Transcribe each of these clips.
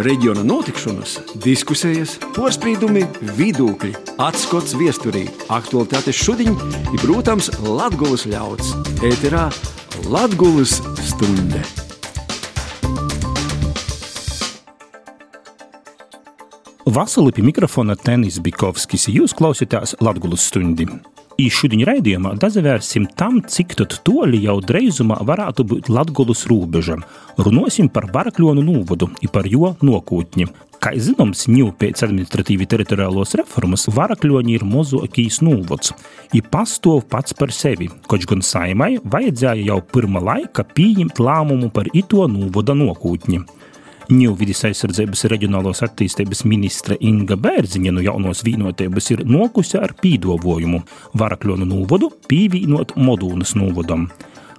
reģiona notikšanas, diskusijas, porcelāna, vidūkļi, atskats viesturī, aktualitātes šodien ir, protams, Latvijas ļauds. Ēterā Latvijas stunde! Vasarī pie mikrofona Tenis Bikovskis. Jūs klausāties Latvijas stundi. Šodien raidījumā dazavērsim tam, cik toļi jau dreizumā varētu būt Latvijas robeža. Runāsim par Varakļonu novadu un par jo nokūtni. Kā zināms, ņū pēc administratīvi teritoriālos reformas Varakļoni ir mozokīs novads. Ir pastāv pats par sevi, koč gan saimai vajadzēja jau pirmā laika pieņemt lēmumu par ito novada nokūtni. Ņūvidis aizsardzības reģionālās attīstības ministre Inga Bērziņa no jaunos vienotības ir nokusi ar pīdovojumu Varakļonu novadu pīvīnot Modūnas novadam.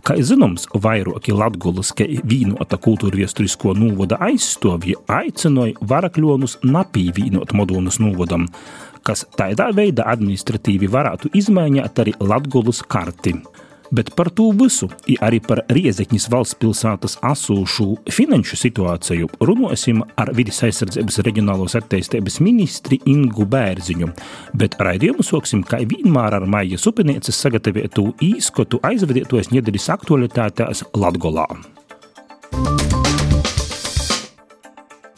Kā zināms, vairāki Latvijas vienota kultūra viesturisko novada aizstāvji aicināja Varakļonus napīvīnot Modūnas novadam, kas tādā veidā administratīvi varētu izmaiņot arī Latvijas karti. Bet par to visu, arī par Riezekņas valsts pilsētas asūšu finanšu situāciju runāsim ar vidus aizsardzības reģionālos attīstības ministri Ingu Bērziņu. Bet raidījumu sāksim kā vienmēr ar Maija Supinieces sagatavotu īskotu aizvadītos nedēļas aktualitātēs Latgolā.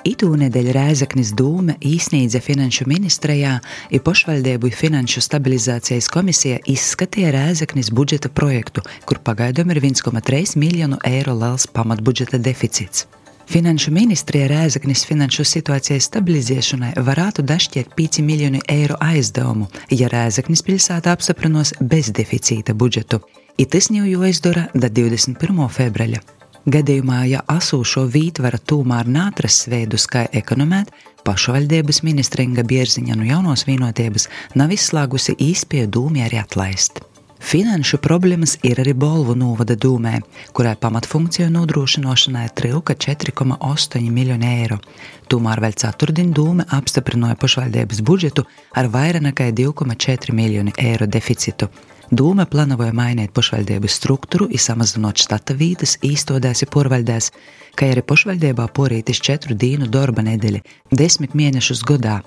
Itūnedēļ Rēzaknis dūme īsnīdza finanšu ministrijā i pošvaldību finanšu stabilizācijas komisija izskatīja Rēzaknis budžeta projektu, kur pagaidām ir 1,3 miljonu eiro liels pamatbudžeta deficīts. Finanšu ministrija Rēzaknis finanšu situācijas stabilizēšanai varētu dašķiet 5 miljonu eiro aizdevumu, ja Rēzaknis pilsēta apstiprinos bezdeficīta budžetu. I tas jau jāizdara da 21. februāra. Gadījumā, ja asūšo vītvara tūmēr nātras veidus, kā ekonomēt, pašvaldības ministra Inga Bierziņa no jaunos vienotības nav izslēgusi īspēju dūmi arī atlaist. Finanšu problēmas ir arī Bolvu novada dūmē, kurai pamatfunkciju nodrošināšanai trilka 4,8 miljonu eiro. Tomēr vēl ceturtdien dūme apstiprināja pašvaldības budžetu ar vairāk nekā 2,4 miljonu eiro deficītu. Dūma plānoja mainīt pašvaldību struktūru, samazinot štata vītas, īstodēsi porvaldēs, kā arī pašvaldībā porītis četru dienu darba nedēļa, desmit mēnešus gadā.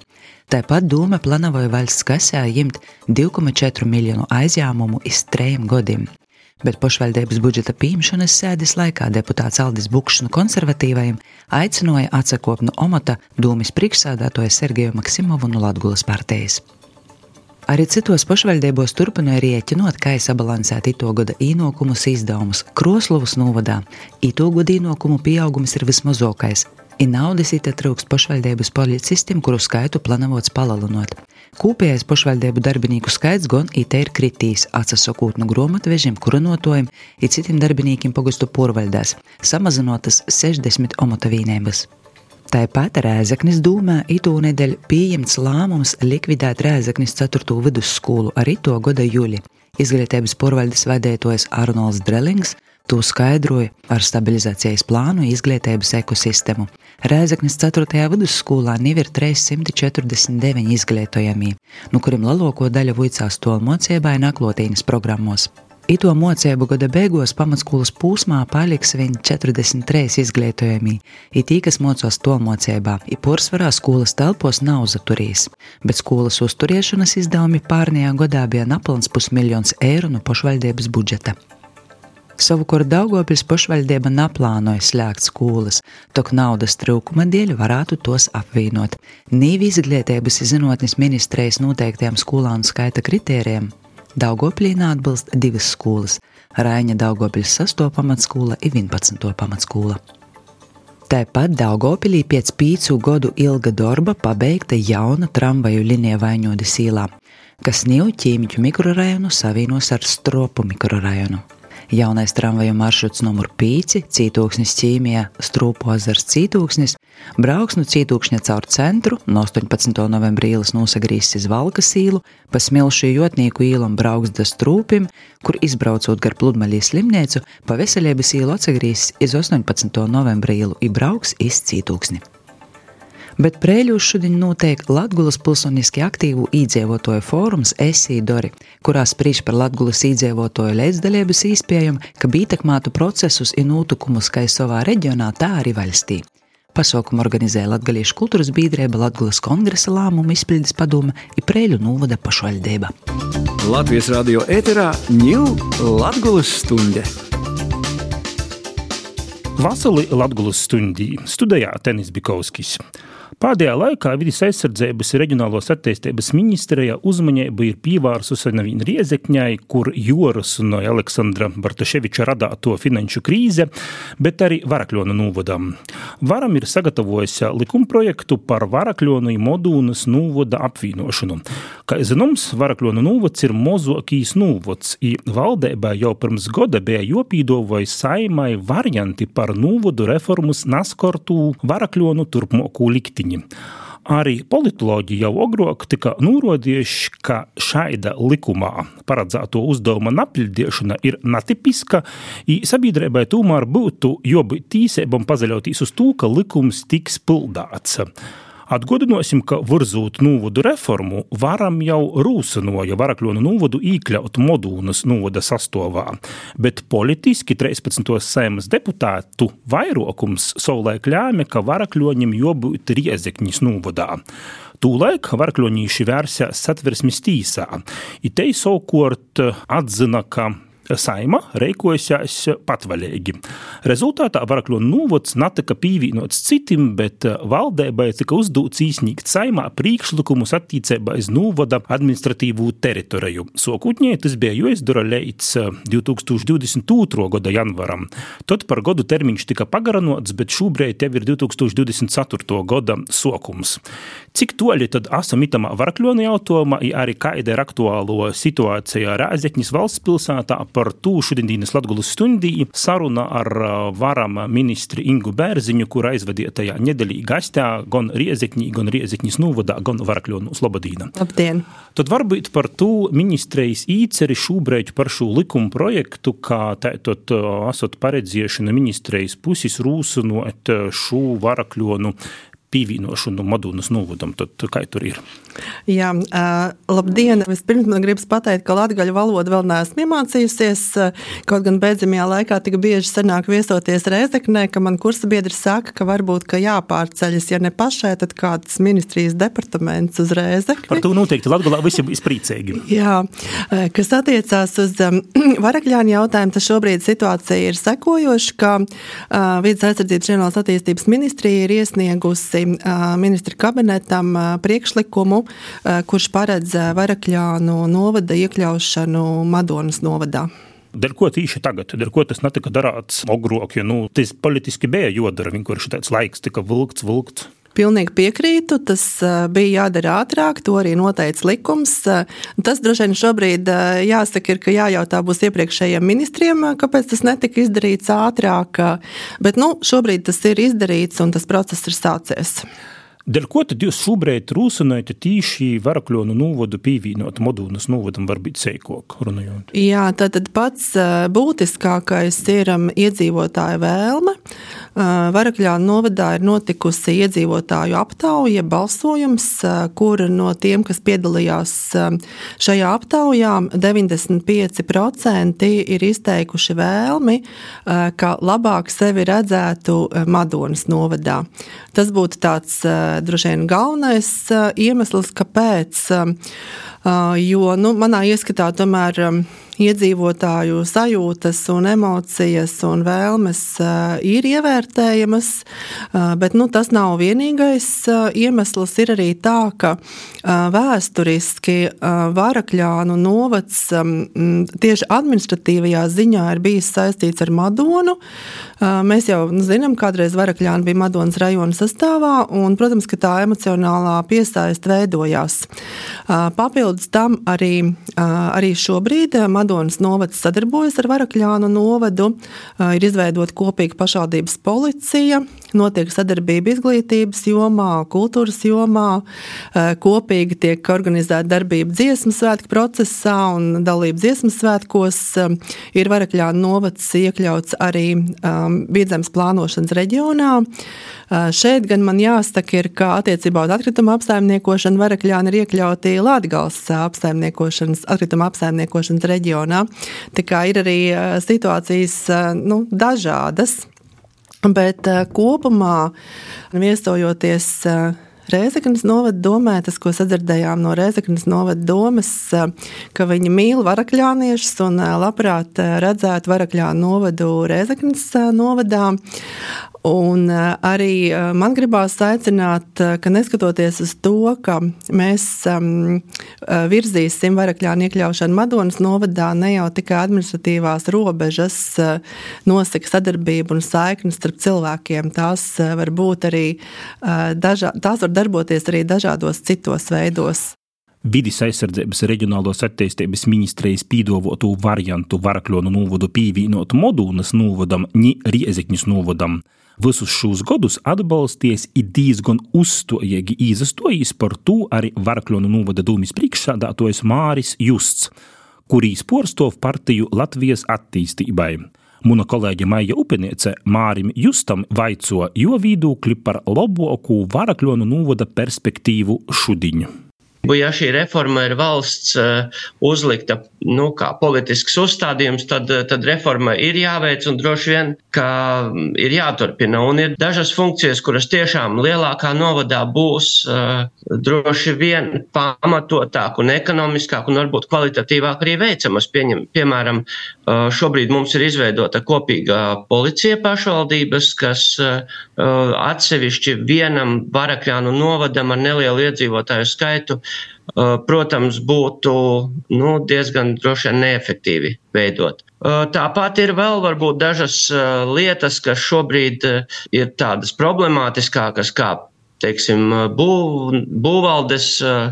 Tāpat Dūma plānoja valsts kasē ņemt 2,4 miljonu aizņēmumu iz trejiem gadiem. Bet pašvaldības budžeta pieņemšanas sēdes laikā deputāts Aldis Bukšs no konservatīvajiem aicināja atsakot no omata Dūmis priekšsādātoja Sergeju Maksimovu no Latgulas partijas. Arī citos pašvaldībos turpināja rēķinot, kā sabalansēt ito gada īnokumus izdevumus. Kroslovas novadā ito gada īnokumu pieaugums ir vismazākais. Ir naudas ita trūkst pašvaldības policistiem, kuru skaitu plānots palielinot. Kopējais pašvaldību darbinieku skaits gan it ir kritīs, atsasakot no grāmatvežiem, kurinotojiem un citiem darbiniekiem pogustu porvaldēs, samazinotas 60 omotavīnības. Tāpat Rēzaknis dūmā itūnedēļ pieņemts lēmums likvidēt Rēzaknis 4. vidusskolu ar ito gada jūli. Izglītības porvaldes vadītājs Arnolds Drelings to skaidroja ar stabilizācijas plānu izglītības ekosistēmu. Rēzaknis 4. vidusskolā jau ir 349 izglītojamie, no kuriem lielāko daļu vicās to mocībai naklotīnas programmos. Ito mocību gada beigās pamatskolas posmā paliks viņa 43 izglītojumī, ir tī, kas mocās to mocībā, ir porcelāna skolas telpos nav zaturīs, bet skolas uzturēšanas izdevumi pārnējā gadā bija napelns pusmiljons eiro no pašvaldības budžeta. Savukārt Daugopils pašvaldība neplānoja slēgt skolas, tok naudas trūkuma dēļ varētu tos apvienot. Nīvi izglītības zinātnes ministrijas noteiktajiem skolānu skaita kritērijiem Daugoplīnā atbilst divas skolas - Raņa Daugopils 6. pamatskola un 11. pamatskola. Tāpat Daugopilī pēc pīcu gadu ilga darba pabeigta jauna tramvaju linija Vaņodas īlā, kas Ņū ķīmiķu mikrorajonu savienos ar Stropu mikrorajonu. Jaunais tramvaju maršruts numur 5, Cītūksnis ķīmijā, Strūpo ezers Cītūksnis, brauks no Cītūkšņa caur centru, no 18. novembra ielas nosagrīs uz Valkas īlu, pa smilšu jotnieku īlu un brauks da Strūpim, kur izbraucot gar pludmaļīs slimnīcu, pa veselības īlu atsagrīs uz 18. novembra ielu un brauks iz Cītūksni bet Prēļos šodien notiek Latvijas pilsoniski aktīvu iedzīvotāju fórums Esīdori, kurā spriež par Latvijas iedzīvotāju līdzdalības īspējumu, ka ietekmētu procesus un notikumus kā savā reģionā, tā arī valstī. Pasaukumu organizēja Latgaliešu kultūras biedrība, Latgulas kongresa lēmumu izpildes padome un Prēļu novada pašvaldība. Latvijas radio ēterā ņūl Latgulas stunde. Vasarī Latvijas stundī studijā Tenis Bikovskis. Pēdējā laikā vidas aizsardzības reģionālās attīstības ministrijā uzmanība ir pievērsusi nevien Riezekņai, kur Joras un Aleksandra Bartaševiča radāto finanšu krīze, bet arī Varakļonu novadam. Varam ir sagatavojis likumprojektu par Varakļonu un Modūnas novada apvienošanu. Kā zināms, Varakļonu novads ir mozokīs novads, i valdībā jau pirms gada bija jopīdovoja saimai varianti par novadu reformas naskortu Varakļonu turpmāko liktiņu septiņi. Arī politoloģi jau agrāk tika norādījuši, ka šāda likumā paredzēto uzdevuma napildīšana ir netipiska, un sabiedrībai tomēr būtu jābūt tīsībām pazaļauties uz to, ka likums tiks pildāts. Atgādināsim, ka virzot novadu reformu, varam jau rūsinoja Varakļonu novadu iekļaut Modūnas novada sastāvā, bet politiski 13. saimas deputātu vairākums savulaik lēma, ka Varakļoņiem jābūt Riezekņas novadā. Tūlaik Varakļoņīši vērsās satversmes tīsā. Itei savukārt atzina, ka saima rīkojās patvaļīgi. Rezultātā Varakļu novods netika pīvīnots citim, bet valdībai tika uzdots īsnīgt saimā priekšlikumus attiecībā uz novada administratīvu teritoriju. Sokūtņē tas bija jāizdara līdz 2022. gada janvaram. Tad par godu termiņš tika pagarinots, bet šobrīd jau ir 2024. gada sokums. Cik toļi tad esam itamā Varakļu jautājumā, ja arī kāda ir aktuālo situācija Rēzekņas valsts pilsētā par to šodienas Latvijas stundī saruna ar varam ministri Ingu Bērziņu, kur aizvadītajā nedēļā gastā gan Riezekņī, gan Riezekņas novadā, gan Varakļonu Slobodīna. Labdien! Tad varbūt par to ministrijas īceri šobrīd par šo likuma projektu, kā tātad esat paredzēšana ministrijas puses rūsunot šo Varakļonu pievienošanu Madonas novadam. Tad kā tur ir? Jā, labdien! Vispirms man gribas pateikt, ka latgaļu valodu vēl neesmu iemācījusies. Kaut gan beidzamajā laikā tik bieži sanāk viesoties Rēzeknē, ka man kursa biedri saka, ka varbūt ka jāpārceļas, ja ne pašai, tad kāds ministrijas departaments uz Rēzekni. Par to noteikti Latgalā visi būs priecīgi. Jā, kas attiecās uz Varakļāņu jautājumu, tad šobrīd situācija ir sekojoša, ka Vides aizsardzības reģionālās attīstības ministrija ir iesniegusi iesniegusi ministra kabinetam priekšlikumu, kurš paredz Varakļānu novada iekļaušanu Madonas novadā. Dēļ ko tieši tagad, dēļ ko tas netika darāts agrāk, jo nu, tas politiski bija jodara, vienkārši tāds laiks tika vilkts, vilkts. Pilnīgi piekrītu. Tas bija jādara ātrāk, to arī noteica likums. Tas droši vien šobrīd jāsaka, ir, ka jājautā būs iepriekšējiem ministriem, kāpēc tas netika izdarīts ātrāk. Bet nu, šobrīd tas ir izdarīts un tas process ir sācies. Dēļ ko tad jūs šobrīd rūsinājat tīši Varakļonu novadu pīvīnot Modūnas novadam varbūt seikok runājot? Jā, tātad pats būtiskākais ir iedzīvotāja vēlme. Varakļānu novadā ir notikusi iedzīvotāju aptauja, balsojums, kur no tiem, kas piedalījās šajā aptaujā, 95% ir izteikuši vēlmi, ka labāk sevi redzētu Madonas novadā. Tas būtu tāds droši vien galvenais iemesls, kāpēc. Jo nu, manā ieskatā tomēr iedzīvotāju sajūtas un emocijas un vēlmes ir ievērtējamas, bet nu, tas nav vienīgais iemesls. Ir arī tā, ka vēsturiski Varakļānu novads tieši administratīvajā ziņā ir bijis saistīts ar Madonu. Mēs jau nu, zinām, kādreiz Varakļāna bija Madonas rajona sastāvā, un, protams, ka tā emocionālā piesaiste veidojās. Papildus tam arī, arī šobrīd Madonas Madonas novads sadarbojas ar Varakļānu novadu, ir izveidota kopīga pašvaldības policija, notiek sadarbība izglītības jomā, kultūras jomā, kopīgi tiek organizēta darbība dziesmu svētku procesā un dalība dziesmu svētkos. Ir Varakļānu novads iekļauts arī um, Biedzemes plānošanas reģionā. Šeit gan man jāsaka, ir, ka attiecībā uz atkrituma apsaimniekošanu Varakļāni ir iekļauti Latvijas apsaimniekošanas, atkrituma apsaimniekošanas reģionā. Tā kā ir arī situācijas nu, dažādas. Bet kopumā viesojoties Rēzeknas novada domē, tas, ko sadzirdējām no Rēzeknas novada domas, ka viņi mīl varakļāniešus un labprāt redzētu varakļānu novadu Rēzeknas novadā. Un arī man gribās aicināt, ka neskatoties uz to, ka mēs virzīsim varakļānu iekļaušanu Madonas novadā, ne jau tikai administratīvās robežas nosaka sadarbību un saiknes starp cilvēkiem, tās var būt arī dažā, tās var darboties arī dažādos citos veidos. Vides aizsardzības reģionālās attīstības ministrijas pīdāvotu variantu Varakļonu novadu pīvīnot Modūnas novadam, ni Riezekņas novadam. Visus šos gadus atbalsties ir diezgan uzstojīgi izastojis par to arī Varakļonu novada dūmis priekšsādātojas Māris Justs, kurīs porstov partiju Latvijas attīstībai. Muna kolēģe Maija Upeniece Mārim Justam vaico jo viedokļi par labāko varakļonu novada perspektīvu šudiņu. Ja šī reforma ir valsts uh, uzlikta nu, kā politisks uzstādījums, tad, uh, tad reforma ir jāveic un droši vien, ka ir jāturpina. Un ir dažas funkcijas, kuras tiešām lielākā novadā būs uh, droši vien pamatotāk un ekonomiskāk un varbūt kvalitatīvāk arī veicamas. Pieņem, piemēram, šobrīd mums ir izveidota kopīga policija pašvaldības, kas atsevišķi vienam varakļānu novadam ar nelielu iedzīvotāju skaitu protams, būtu nu, diezgan droši vien neefektīvi veidot. Tāpat ir vēl varbūt dažas lietas, kas šobrīd ir tādas problemātiskākas, kā teiksim, būv, būvvaldes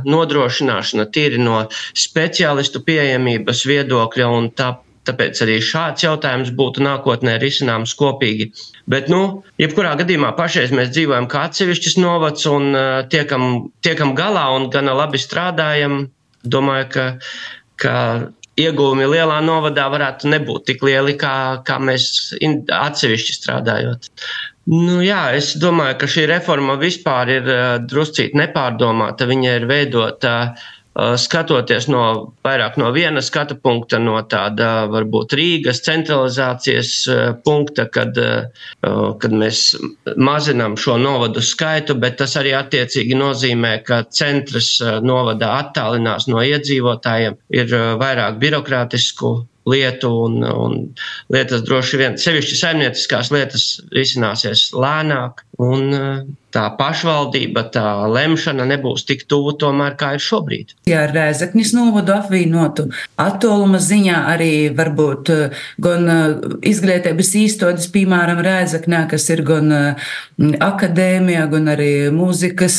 nodrošināšana tīri no speciālistu pieejamības viedokļa un tā, Tāpēc arī šāds jautājums būtu nākotnē risināms kopīgi. Bet, nu, jebkurā gadījumā pašreiz mēs dzīvojam kā atsevišķs novads un uh, tiekam, tiekam galā un gana labi strādājam. Domāju, ka, ka iegūmi lielā novadā varētu nebūt tik lieli, kā, kā mēs atsevišķi strādājot. Nu, jā, es domāju, ka šī reforma vispār ir uh, druscīt nepārdomāta. Viņa ir veidota Uh, skatoties no vairāk no viena skatu punkta, no tāda varbūt Rīgas centralizācijas punkta, kad, kad mēs mazinām šo novadu skaitu, bet tas arī attiecīgi nozīmē, ka centrs novadā attālinās no iedzīvotājiem, ir vairāk birokrātisku lietu, un, un lietas droši vien, sevišķi saimnieciskās lietas, risināsies lēnāk. Un, tā pašvaldība, tā lemšana nebūs tik tuvu tomēr, kā ir šobrīd. Ja Rēzaknis novadu apvienotu attāluma ziņā arī varbūt eh, gan eh, izglītības īstotis, piemēram, Rēzaknē, kas ir gan eh, akadēmija, gan arī mūzikas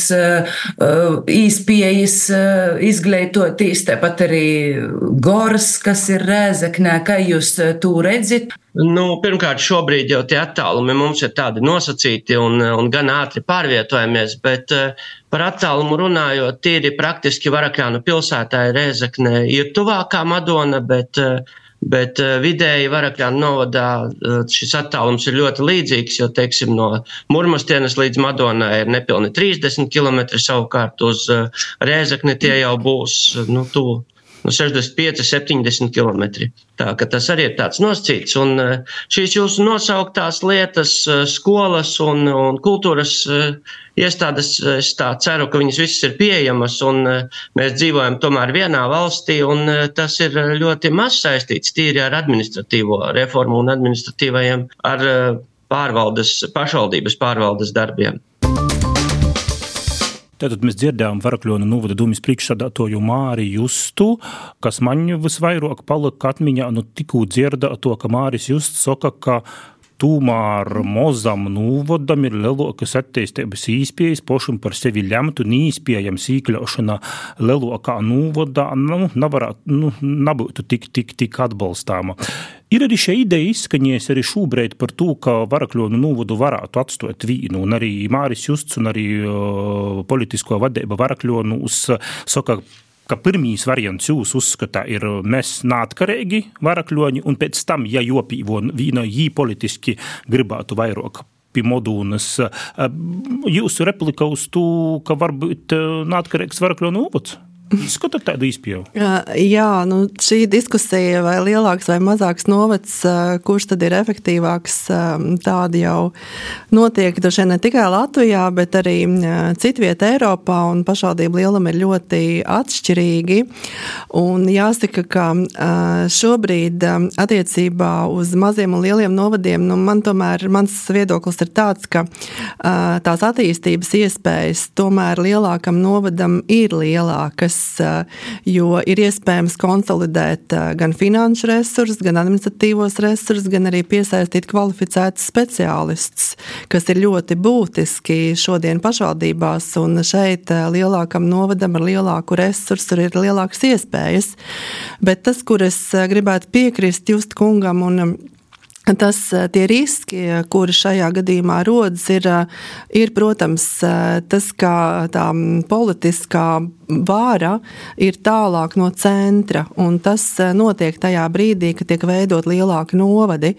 īspējas izglītotīs, tāpat arī Gors, kas ir Rēzaknē, kā jūs to redzat? Nu, pirmkārt, šobrīd jau tie attālumi mums ir tādi nosacīti un, un gan ātri pārvietojamies, bet uh, par attālumu runājot, tīri praktiski Varakļānu pilsētā ir Rēzakne ir tuvākā Madona, bet, uh, bet uh, vidēji Varakļānu novadā šis attālums ir ļoti līdzīgs, jo, teiksim, no Murmastienas līdz Madonai ir nepilni 30 km, savukārt uz Rēzakni tie jau būs, nu, tuvu no 65, 70 km. Tā, tas arī ir tāds nosacīts. Un eh, šīs jūsu nosauktās lietas, eh, skolas un, un kultūras eh, iestādes, es tā ceru, ka viņas visas ir pieejamas un mēs dzīvojam tomēr vienā valstī un tas ir ļoti maz saistīts tīri ar administratīvo reformu un administratīvajiem, ar pārvaldes, pašvaldības pārvaldes darbiem. Tātad mēs dzirdējām Varakļona novada dūmis priekšsādātoju Māri Justu, kas man visvairāk palika atmiņā, nu tikū dzirdēto, ka Māris Justs saka, ka Tomēr mozam novadam ir lielākas attīstības īspējas, pošam par sevi lemtu, nīspējams īkļaušana lielākā novadā, nu, nevarētu, nu, nebūtu tik, tik, tik atbalstāma. Ir arī šī ideja izskanējusi arī šobrīd par to, ka Varakļonu novadu varētu atstāt vīnu, un arī Māris Justs un arī uh, politisko vadība Varakļonu saka, ka pirmīs variants jūs uzskatā ir mēs nātkarīgi varakļoņi, un pēc tam, ja jopīvo vīna jī politiski gribētu vairāk modūnas, jūsu replika uz to, ka varbūt nātkarīgs varakļoņu novads? Izskatāt tādu izpēju. Jā, nu, šī diskusija, vai lielāks vai mazāks novads, kurš tad ir efektīvāks, tāda jau notiek droši vien ne tikai Latvijā, bet arī citvietā Eiropā, un pašvaldību lielumi ir ļoti atšķirīgi. Un jāsaka, ka šobrīd attiecībā uz maziem un lieliem novadiem, nu, man tomēr, mans viedoklis ir tāds, ka tās attīstības iespējas tomēr lielākam novadam ir lielākas jo ir iespējams konsolidēt eh, gan finanšu resursus, gan administratīvos resursus, gan arī piesaistīt kvalificētus speciālistus, kas ir ļoti būtiski šodien pašvaldībās. Un šeit eh, lielākam novadam ar lielāku resursu ir lielākas iespējas. Bet tas, kur es gribētu piekrist Just kungam un Tas, tie riski, kuri šajā gadījumā rodas, ir, ir protams, tas, ka tā politiskā vāra ir tālāk no centra, un tas e, notiek tajā brīdī, kad tiek veidot lielāki novadi.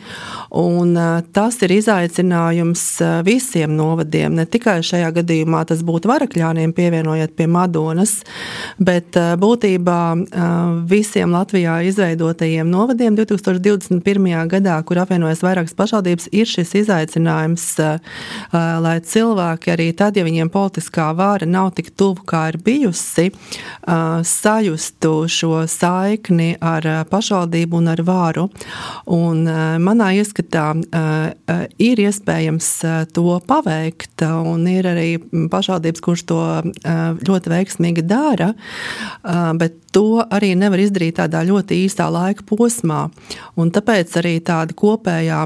Un, e, tas ir izaicinājums e, visiem novadiem, ne tikai šajā gadījumā tas būtu varakļāniem pievienojot pie Madonas, bet būtībā visiem Latvijā izveidotajiem novadiem 2021. gadā, kur apvienojas vairākas pašvaldības, ir šis izaicinājums, lai cilvēki arī tad, ja viņiem politiskā vāra nav tik tuvu, kā ir bijusi, visi sajustu šo saikni ar pašvaldību un ar vāru. Un, manā ieskatā ir iespējams to paveikt, un ir arī pašvaldības, kurš to ļoti veiksmīgi dara, bet to arī nevar izdarīt tādā ļoti īstā laika posmā. Un tāpēc arī tāda kopējā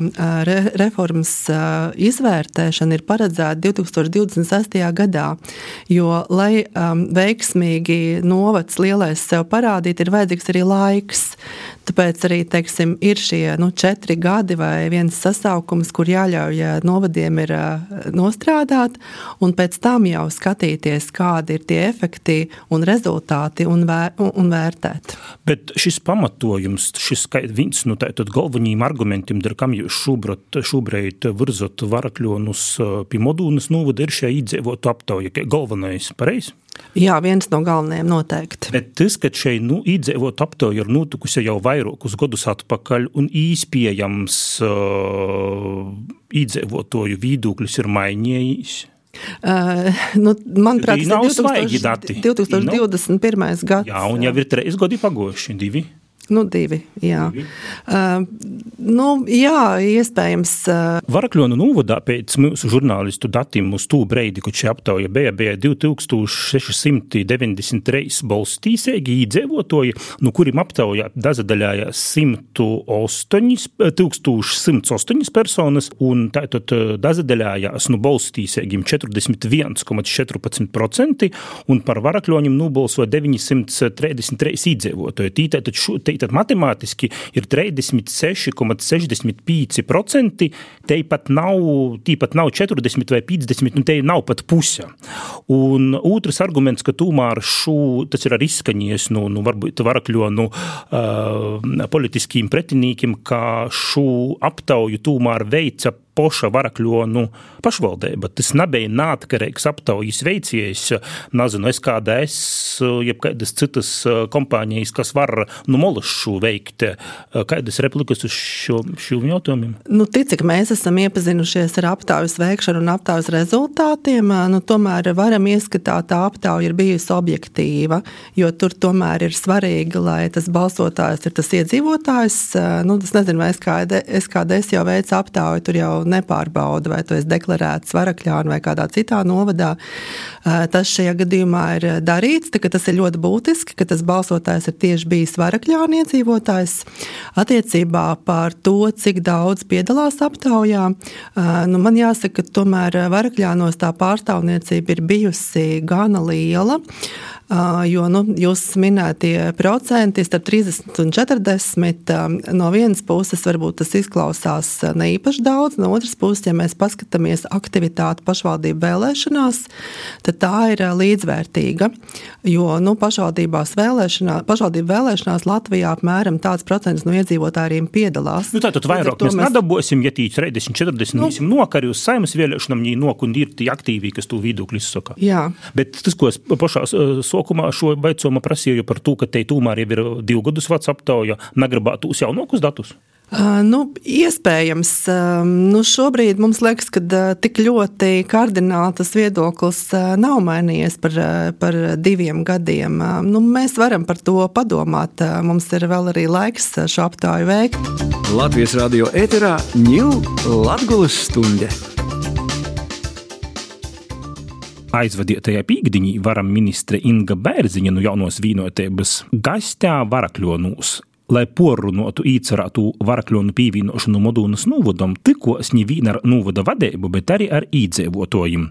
re reformas izvērtēšana ir paredzēta 2026. gadā. Jo, lai um, veiksmīgi novads lielais sev parādīt, ir vajadzīgs arī laiks. Tāpēc arī teiksim, ir šie nu, četri gadi vai viens sasaukums, kur jāļauj novadiem ir nostrādāt, un pēc tam jau skatīties, kādi ir tie efekti un rezultāti un, vēr, un vērtēt. Bet šis pamatojums, šis viens no nu, galvenajiem argumentiem, ar kam jūs šobrīd, šobrīd virzat varakļonus pie Modūnas novada, ir šī iedzīvotu aptauja, galvenais pareizi? Jā, viens no galvenajiem noteikti. Bet tas, ka šeit nu, iedzīvot aptauja ir notikusi jau vairākus gadus atpakaļ un īspējams uh, iedzīvotoju viedoklis ir mainījis. Uh, nu, manuprāt, tas ir 2000, 2021. gads. Jā, un jau ir trīs gadi pagojuši, divi. Nu, divi. Jā, divi. Uh, nu, jā iespējams. Uh... Varakļonu novadā pēc mūsu žurnālistu datiem uz to breidi, kad šī aptauja bija, bija 2693 balstīsēgi īdzīvotoji, no kuriem aptaujā dazadaļājās 1108 personas, un tātad dazadaļājās no balstīsēgiem 41,14%, un par varakļoņiem nobalsoja 933 īdzīvotoji. Tātad Tātad matemātiski ir 36,65%. Te pat nav, tīpat nav 40 vai 50, nu te nav pat puse. Un otrs arguments, ka tomēr šo, tas ir arī izskaņies no, nu, varbūt varakļo no uh, politiskiem pretiniekiem, ka šo aptauju tomēr veica poša varakļonu pašvaldība. Tas nebija neatkarīgs aptaujas veicējs, nezinu, SKDS, jeb kādas citas kompānijas, kas var nu molašu veikt. Kādas replikas uz šo, šiem jautājumiem? Nu, tic, cik mēs esam iepazinušies ar aptaujas veikšanu un aptaujas rezultātiem, nu, tomēr varam ieskatāt, tā aptauja ir bijusi objektīva, jo tur tomēr ir svarīgi, lai tas balsotājs ir tas iedzīvotājs. Nu, es nezinu, vai SKDS jau veic aptauju, tur jau nepārbauda, vai tu esi deklarēts Varakļānā vai kādā citā novadā. Tas šajā gadījumā ir darīts, tas ir ļoti būtiski, ka tas balsotājs ir tieši bijis Varakļāna iedzīvotājs. Attiecībā par to, cik daudz piedalās aptaujā, nu, man jāsaka, ka tomēr Varakļānos tā pārstāvniecība ir bijusi gana liela. Jo nu, jūs minētie procenti starp 30 un 40 no vienas puses varbūt tas izklausās ne īpaši daudz, no otras puses, ja mēs paskatāmies aktivitāti pašvaldību vēlēšanās, tad tā ir līdzvērtīga. Jo nu, pašvaldībās vēlēšanā, pašvaldību vēlēšanās Latvijā apmēram tāds procents no iedzīvotājiem piedalās. Nu, tātad vairāk mēs, mēs nedabūsim, ja tīk 30, 40, nu, visam nokari uz saimas vēlēšanām, viņi nok un ir tie aktīvi, kas tu vidūkli izsaka. Jā. Bet tas, ko es pašā sokumā šo beidzoma prasīju par to, ka te tomēr jau ir divu gadus vecs aptauja, negribētu uz jaunākus datus. Nu, iespējams, nu, šobrīd mums liekas, ka tik ļoti kardināli tas viedoklis nav mainījies par, par diviem gadiem. Nu, mēs varam par to padomāt. Mums ir vēl arī laiks šo aptāju veikt. Latvijas radio ēterā ņūl Latgulas stunde. Aizvadītajā pīkdiņā varam ministre Inga Bērziņa no jaunos vīnotības gastā Varakļonūs lai porunātu īcerētu varakļonu pīvīnošanu Modūnas novadam, tikos ne vien ar novada vadību, bet arī ar īdzīvotājiem.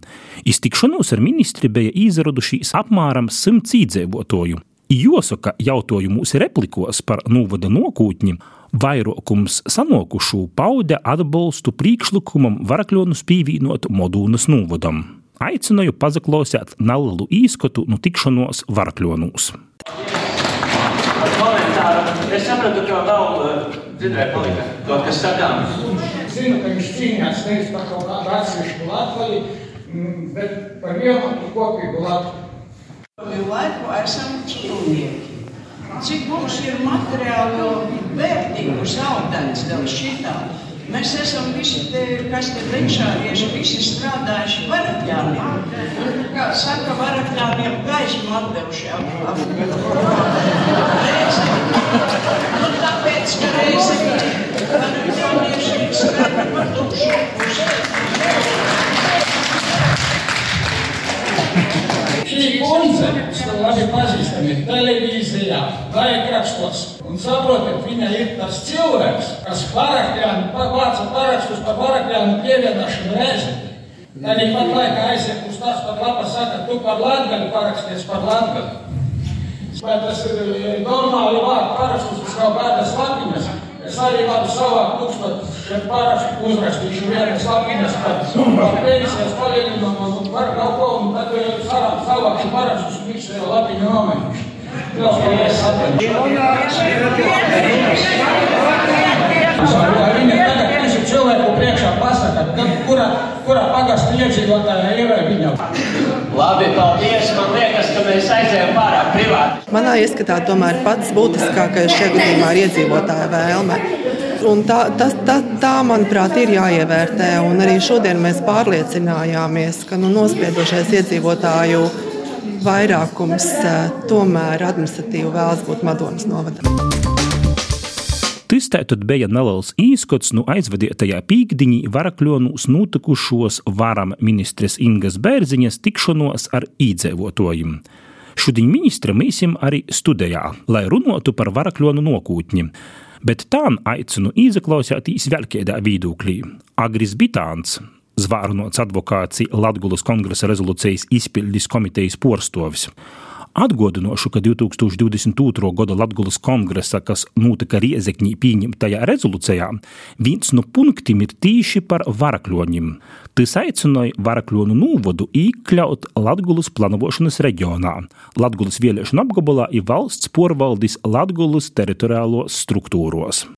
Iztikšanos ar ministri bija izradušies apmēram simts īdzīvotāju. Jāsaka, jautājumos replikos par novada nokūtņiem, vairākums sanokušu paude atbalstu priekšlikumam varakļonus pīvīnot Modūnas novadam. Aicināju pazaklausīt nelielu īskatu no tikšanos varakļonos komentāru. Es sapratu, ka vēl eh, dzirdēju, palika kaut kas sakāms. Zinu, ka viņš cīnījās nevis par kaut kādu atsevišķu Latviju, mm, bet par vienu kopīgu Latviju. Visu laiku esam skolnieki. Cik mums ir materiālo vērtību zaudēts dēļ šitā? Mēs esam visi, te, kas te priekšārieši, visi strādājuši varakļāniem. Kā saka, varakļāniem gaismu atdevuši ap, ap, reizi. Nu, tāpēc, ka reizi varakļānieši strādā par tukšu pusi. Šī kundze, kas tev labi pazīstami, televīzijā, laikrakstos, Un saprotiet, viņa ir tas cilvēks, kas parakļānu, vāca parakstus par parakļānu pievienošanu reizi. Arī pat laikā aiziet uz tās pat lapas saka, tu par Latgali paraksties par Latgali. Vai tas ir normāli vārdu parakstus, kas nav bēdas lapiņas? sad je vam sova kućno šeparaš uzrašti življene slav ide sad. Pa peni se spaljenim na parka u kovom, tako je sada sova šeparaš u smiče lapine ome. Kao što je sad. Zahvaljujem tada knjiži čovjek upriječa pasa, kad kura, kura paga sliječi, gota je jeva je vidjela. Labi, paldies. Man liekas, ka mēs aizējām pārāk privāti. Manā ieskatā tomēr pats būtiskākais šajā gadījumā ir iedzīvotāja vēlme. Un tā, tas, tā, tā, manuprāt, ir jāievērtē. Un arī šodien mēs pārliecinājāmies, ka nu, nospiedošais iedzīvotāju vairākums eh, tomēr administratīvi vēlas būt Madonas novadam. Tas tātad bija neliels īskots no aizvadītajā pīkdiņā varakļonos notikušos varam ministres Ingas Bērziņas tikšanos ar īdzēvotājiem. Šodien ministra mīsim arī studijā, lai runātu par varakļonu nokūtņi. Bet tā aicinu izaklausīties vēl kādā viedokļā. Agris Bitāns, zvārnots advokāts Latgulas kongresa rezolūcijas izpildes komitejas porstovis. Atgādināšu, ka 2022. gada Latvijas kongresa, kas notika Riezekņī pieņemtajā rezolūcijā, viens no punktiem ir tieši par varakļoņiem. Tas aicināja varakļonu novadu iekļaut Latvijas plānošanas reģionā, Latvijas vēlēšanu apgabalā ir valsts porvaldis Latvijas teritoriālos struktūros.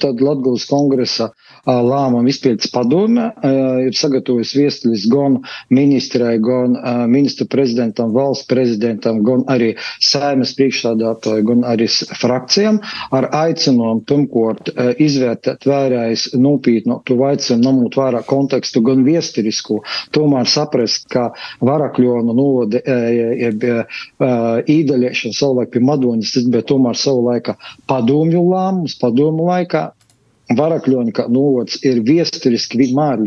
Tad Latvijas kongresa lēmumu izpildes padome ir sagatavojusi viestuļus gan ministrai, gan ministru prezidentam, valsts prezidentam, gan arī saimas priekšstādātāju, gan arī frakcijām ar aicinājumu pirmkārt izvērtēt vērājas nopietnu to aicinājumu, ņemot vērā kontekstu gan viesturisku, tomēr saprast, ka varakļonu novada īdaļiešana savulaik pie Madoņas, tas bija tomēr savulaika padomju lēmums, padomu laikā, Varakļoņa novads ir viesturiski vienmēr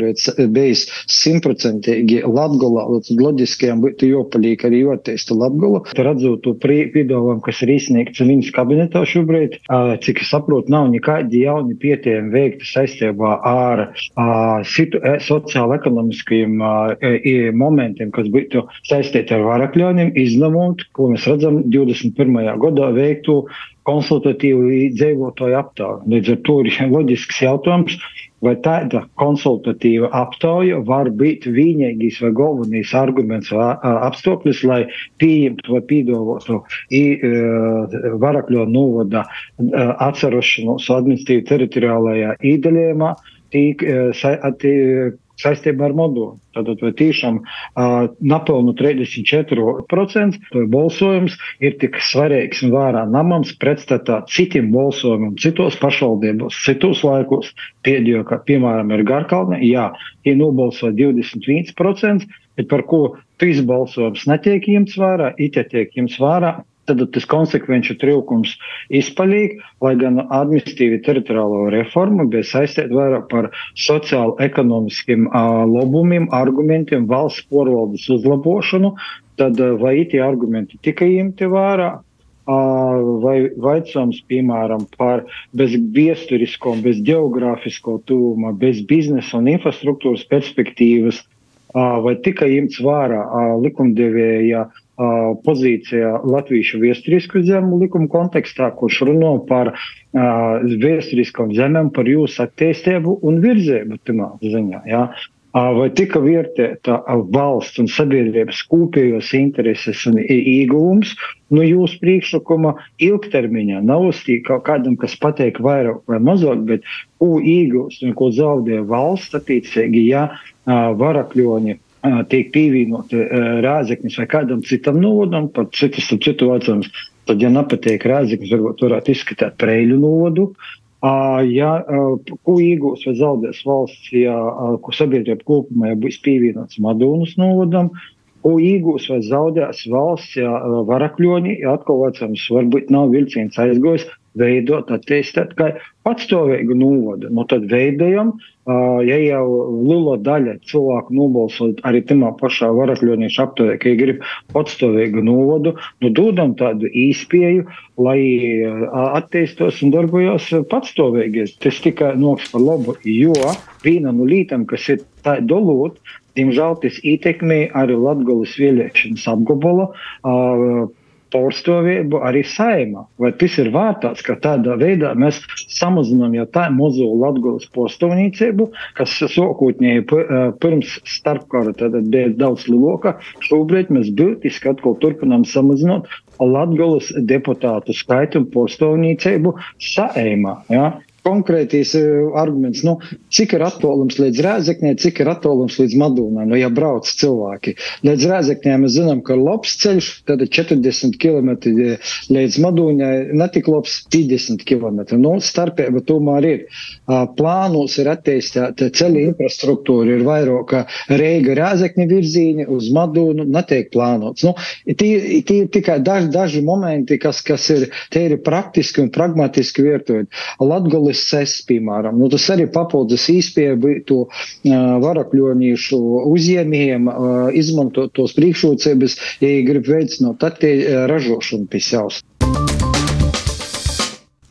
bijis simtprocentīgi Latgola, loģiskajam būtu jopalīgi arī joteista Latgola. Redzot to piedāvājumu, kas ir izsniegts viņas kabinetā šobrīd, cik es saprotu, nav nekādi jauni pietiekami veikti saistībā ar e, sociāla-ekonomiskajiem momentiem, kas būtu saistīti ar varakļoņiem, izņemot, ko mēs redzam 21. gadā veiktu konsultatīvu dzīvotāju aptauju. Līdz ar to ir loģisks jautājums, vai tāda konsultatīva aptauja var būt vienīgais vai galvenais arguments vai apstākļus, lai pieņemtu vai pīdolotu varakļo novada atcerošanos administratīvi teritoriālajā īdaļējumā, tīk, tī, saistībā ar modulu. Tātad tiešām uh, napelnu 34% balsojums ir tik svarīgs un vērā namams pretstatā citiem balsojumiem citos pašvaldībos, citos laikos. Pēdējo, kā piemēram ir Garkalne, jā, ir nobalsoja 21%, bet par ko trīs balsojums netiek ņemts vērā, it tiek ņemts vērā, tad tas konsekvenču trūkums izpaļīgi, lai gan administratīvi teritoriālo reformu bija saistīta vairāk par sociālo-ekonomiskiem labumiem, argumentiem, valsts porvaldes uzlabošanu, tad vai tie argumenti tika ņemti vērā? Vai vaicājums, piemēram, par bez viesturisko, bez geogrāfisko tūma, bez biznesa un infrastruktūras perspektīvas, vai tika ņemts vērā likumdevēja pozīcijā Latvijas vēsturisku zemu likuma kontekstā, kurš runā par uh, vēsturiskām zemēm, par jūsu attīstību un virzību tamā ziņā. Ja? Vai tika vērtēta valsts un sabiedrības kopējos intereses un ieguvums no nu, jūsu priekšlikuma ilgtermiņā? Nav uzstīt kaut kādam, kas pateiks vairāk vai mazāk, bet ko iegūst un ko zaudē valsts attiecīgi, ja varakļoņi tiek pievienoti rāzeknis vai kādam citam novadam, pat citas vecums, tad, ja nepatīk rāzeknis, varbūt varētu izskatīt preļu novadu. Ja, ko iegūs vai zaudēs valsts, ja sabiedrība kopumā ja būs pievienots Madonas novadam, ko iegūs vai zaudēs valsts, ja varakļoņi, ja atkal vecums varbūt nav vilciens aizgojis, veidot, attīstīt kā patstāvīgu novadu. Nu, tad veidojam, ja jau liela daļa cilvēku nobalsot arī tajā pašā varakļoniešu aptuvē, ka grib patstāvīgu novadu, nu dodam tādu īspēju, lai attīstos un darbojos patstāvīgi. Tas tikai noks par labu, jo viena no lietām, kas ir tā dolūt, diemžēl tas ietekmē arī Latgolas vēlēšanas apgabala. Uh, pārstāvību arī saimā. Vai tas ir vērtāts, ka tādā veidā mēs samazinām jau tā mazo latgulas pārstāvniecību, kas sākotnēji pirms starpkara bija daudz lielāka. Šobrīd mēs būtiski atkal turpinām samazināt latgulas deputātu skaitu un pārstāvniecību saimā. Ja? Konkrētīs uh, arguments, nu, cik ir attālums līdz Rēzeknē, cik ir attālums līdz Madūnai, nu, ja brauc cilvēki. Līdz Rēzeknē mēs zinām, ka labs ceļš, tad 40 km līdz Madūņai, netik labs 50 km. Nu, starpība tomēr ir. Plānos ir attīstīta ceļa infrastruktūra, ir vairāk Reiga Rēzekņa virzīņa uz Madūnu, netiek plānots. Nu, tie, tie tikai daži, daži momenti, kas, kas ir, ir praktiski un pragmatiski vietojot. Latgoli SES, piemēram. Nu, tas arī papildus īspēja to uh, varakļoniešu uzņēmējiem izmantot tos priekšrocības, ja grib veicināt ražošanu pie savas.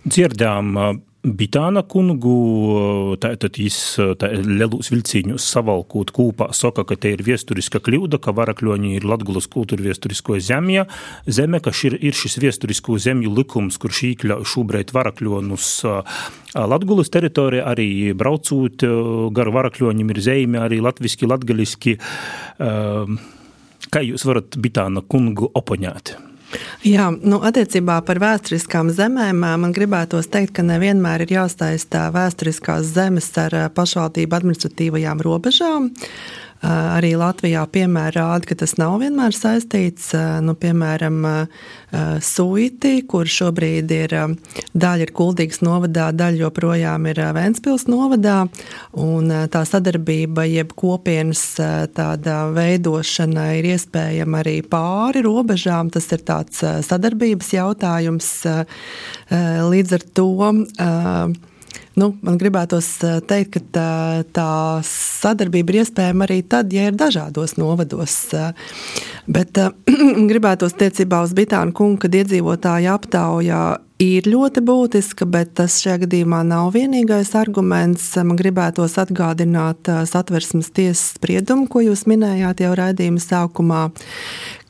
Dzirdām Bitāna kungu, tātad viņš tā, lielus vilcīņus savalkot kūpā, saka, ka te ir viesturiska kļūda, ka varakļoņi ir Latgulas kultūra viesturisko zemja, zeme, ka ir, ir šis viesturisko zemju likums, kurš iekļauj šobrīd varakļonus Latgulas teritorijā, arī braucot gar varakļoņiem ir zeime, arī latviski, latgaliski. Kā jūs varat Bitāna kungu opoņāt? Jā, nu, attiecībā par vēsturiskām zemēm man gribētos teikt, ka nevienmēr ir jāsaistā vēsturiskās zemes ar pašvaldību administratīvajām robežām. Arī Latvijā piemēra rāda, ka tas nav vienmēr saistīts. Nu, piemēram, Suiti, kur šobrīd ir daļa ir Kuldīgas novadā, daļa joprojām ir Ventspils novadā. Tā sadarbība, jeb kopienas tāda veidošana ir iespējama arī pāri robežām. Tas ir tāds sadarbības jautājums. Līdz ar to Nu, man gribētos eh, teikt, ka tā, tā sadarbība ir iespējama arī tad, ja ir dažādos novados. Eh, bet eh, gribētos tiecībā uz Bitānu kungu, kad iedzīvotāji aptaujā ir ļoti būtiska, bet tas šajā gadījumā nav vienīgais arguments. Man gribētos atgādināt satversmes tiesas spriedumu, ko jūs minējāt jau raidījuma sākumā,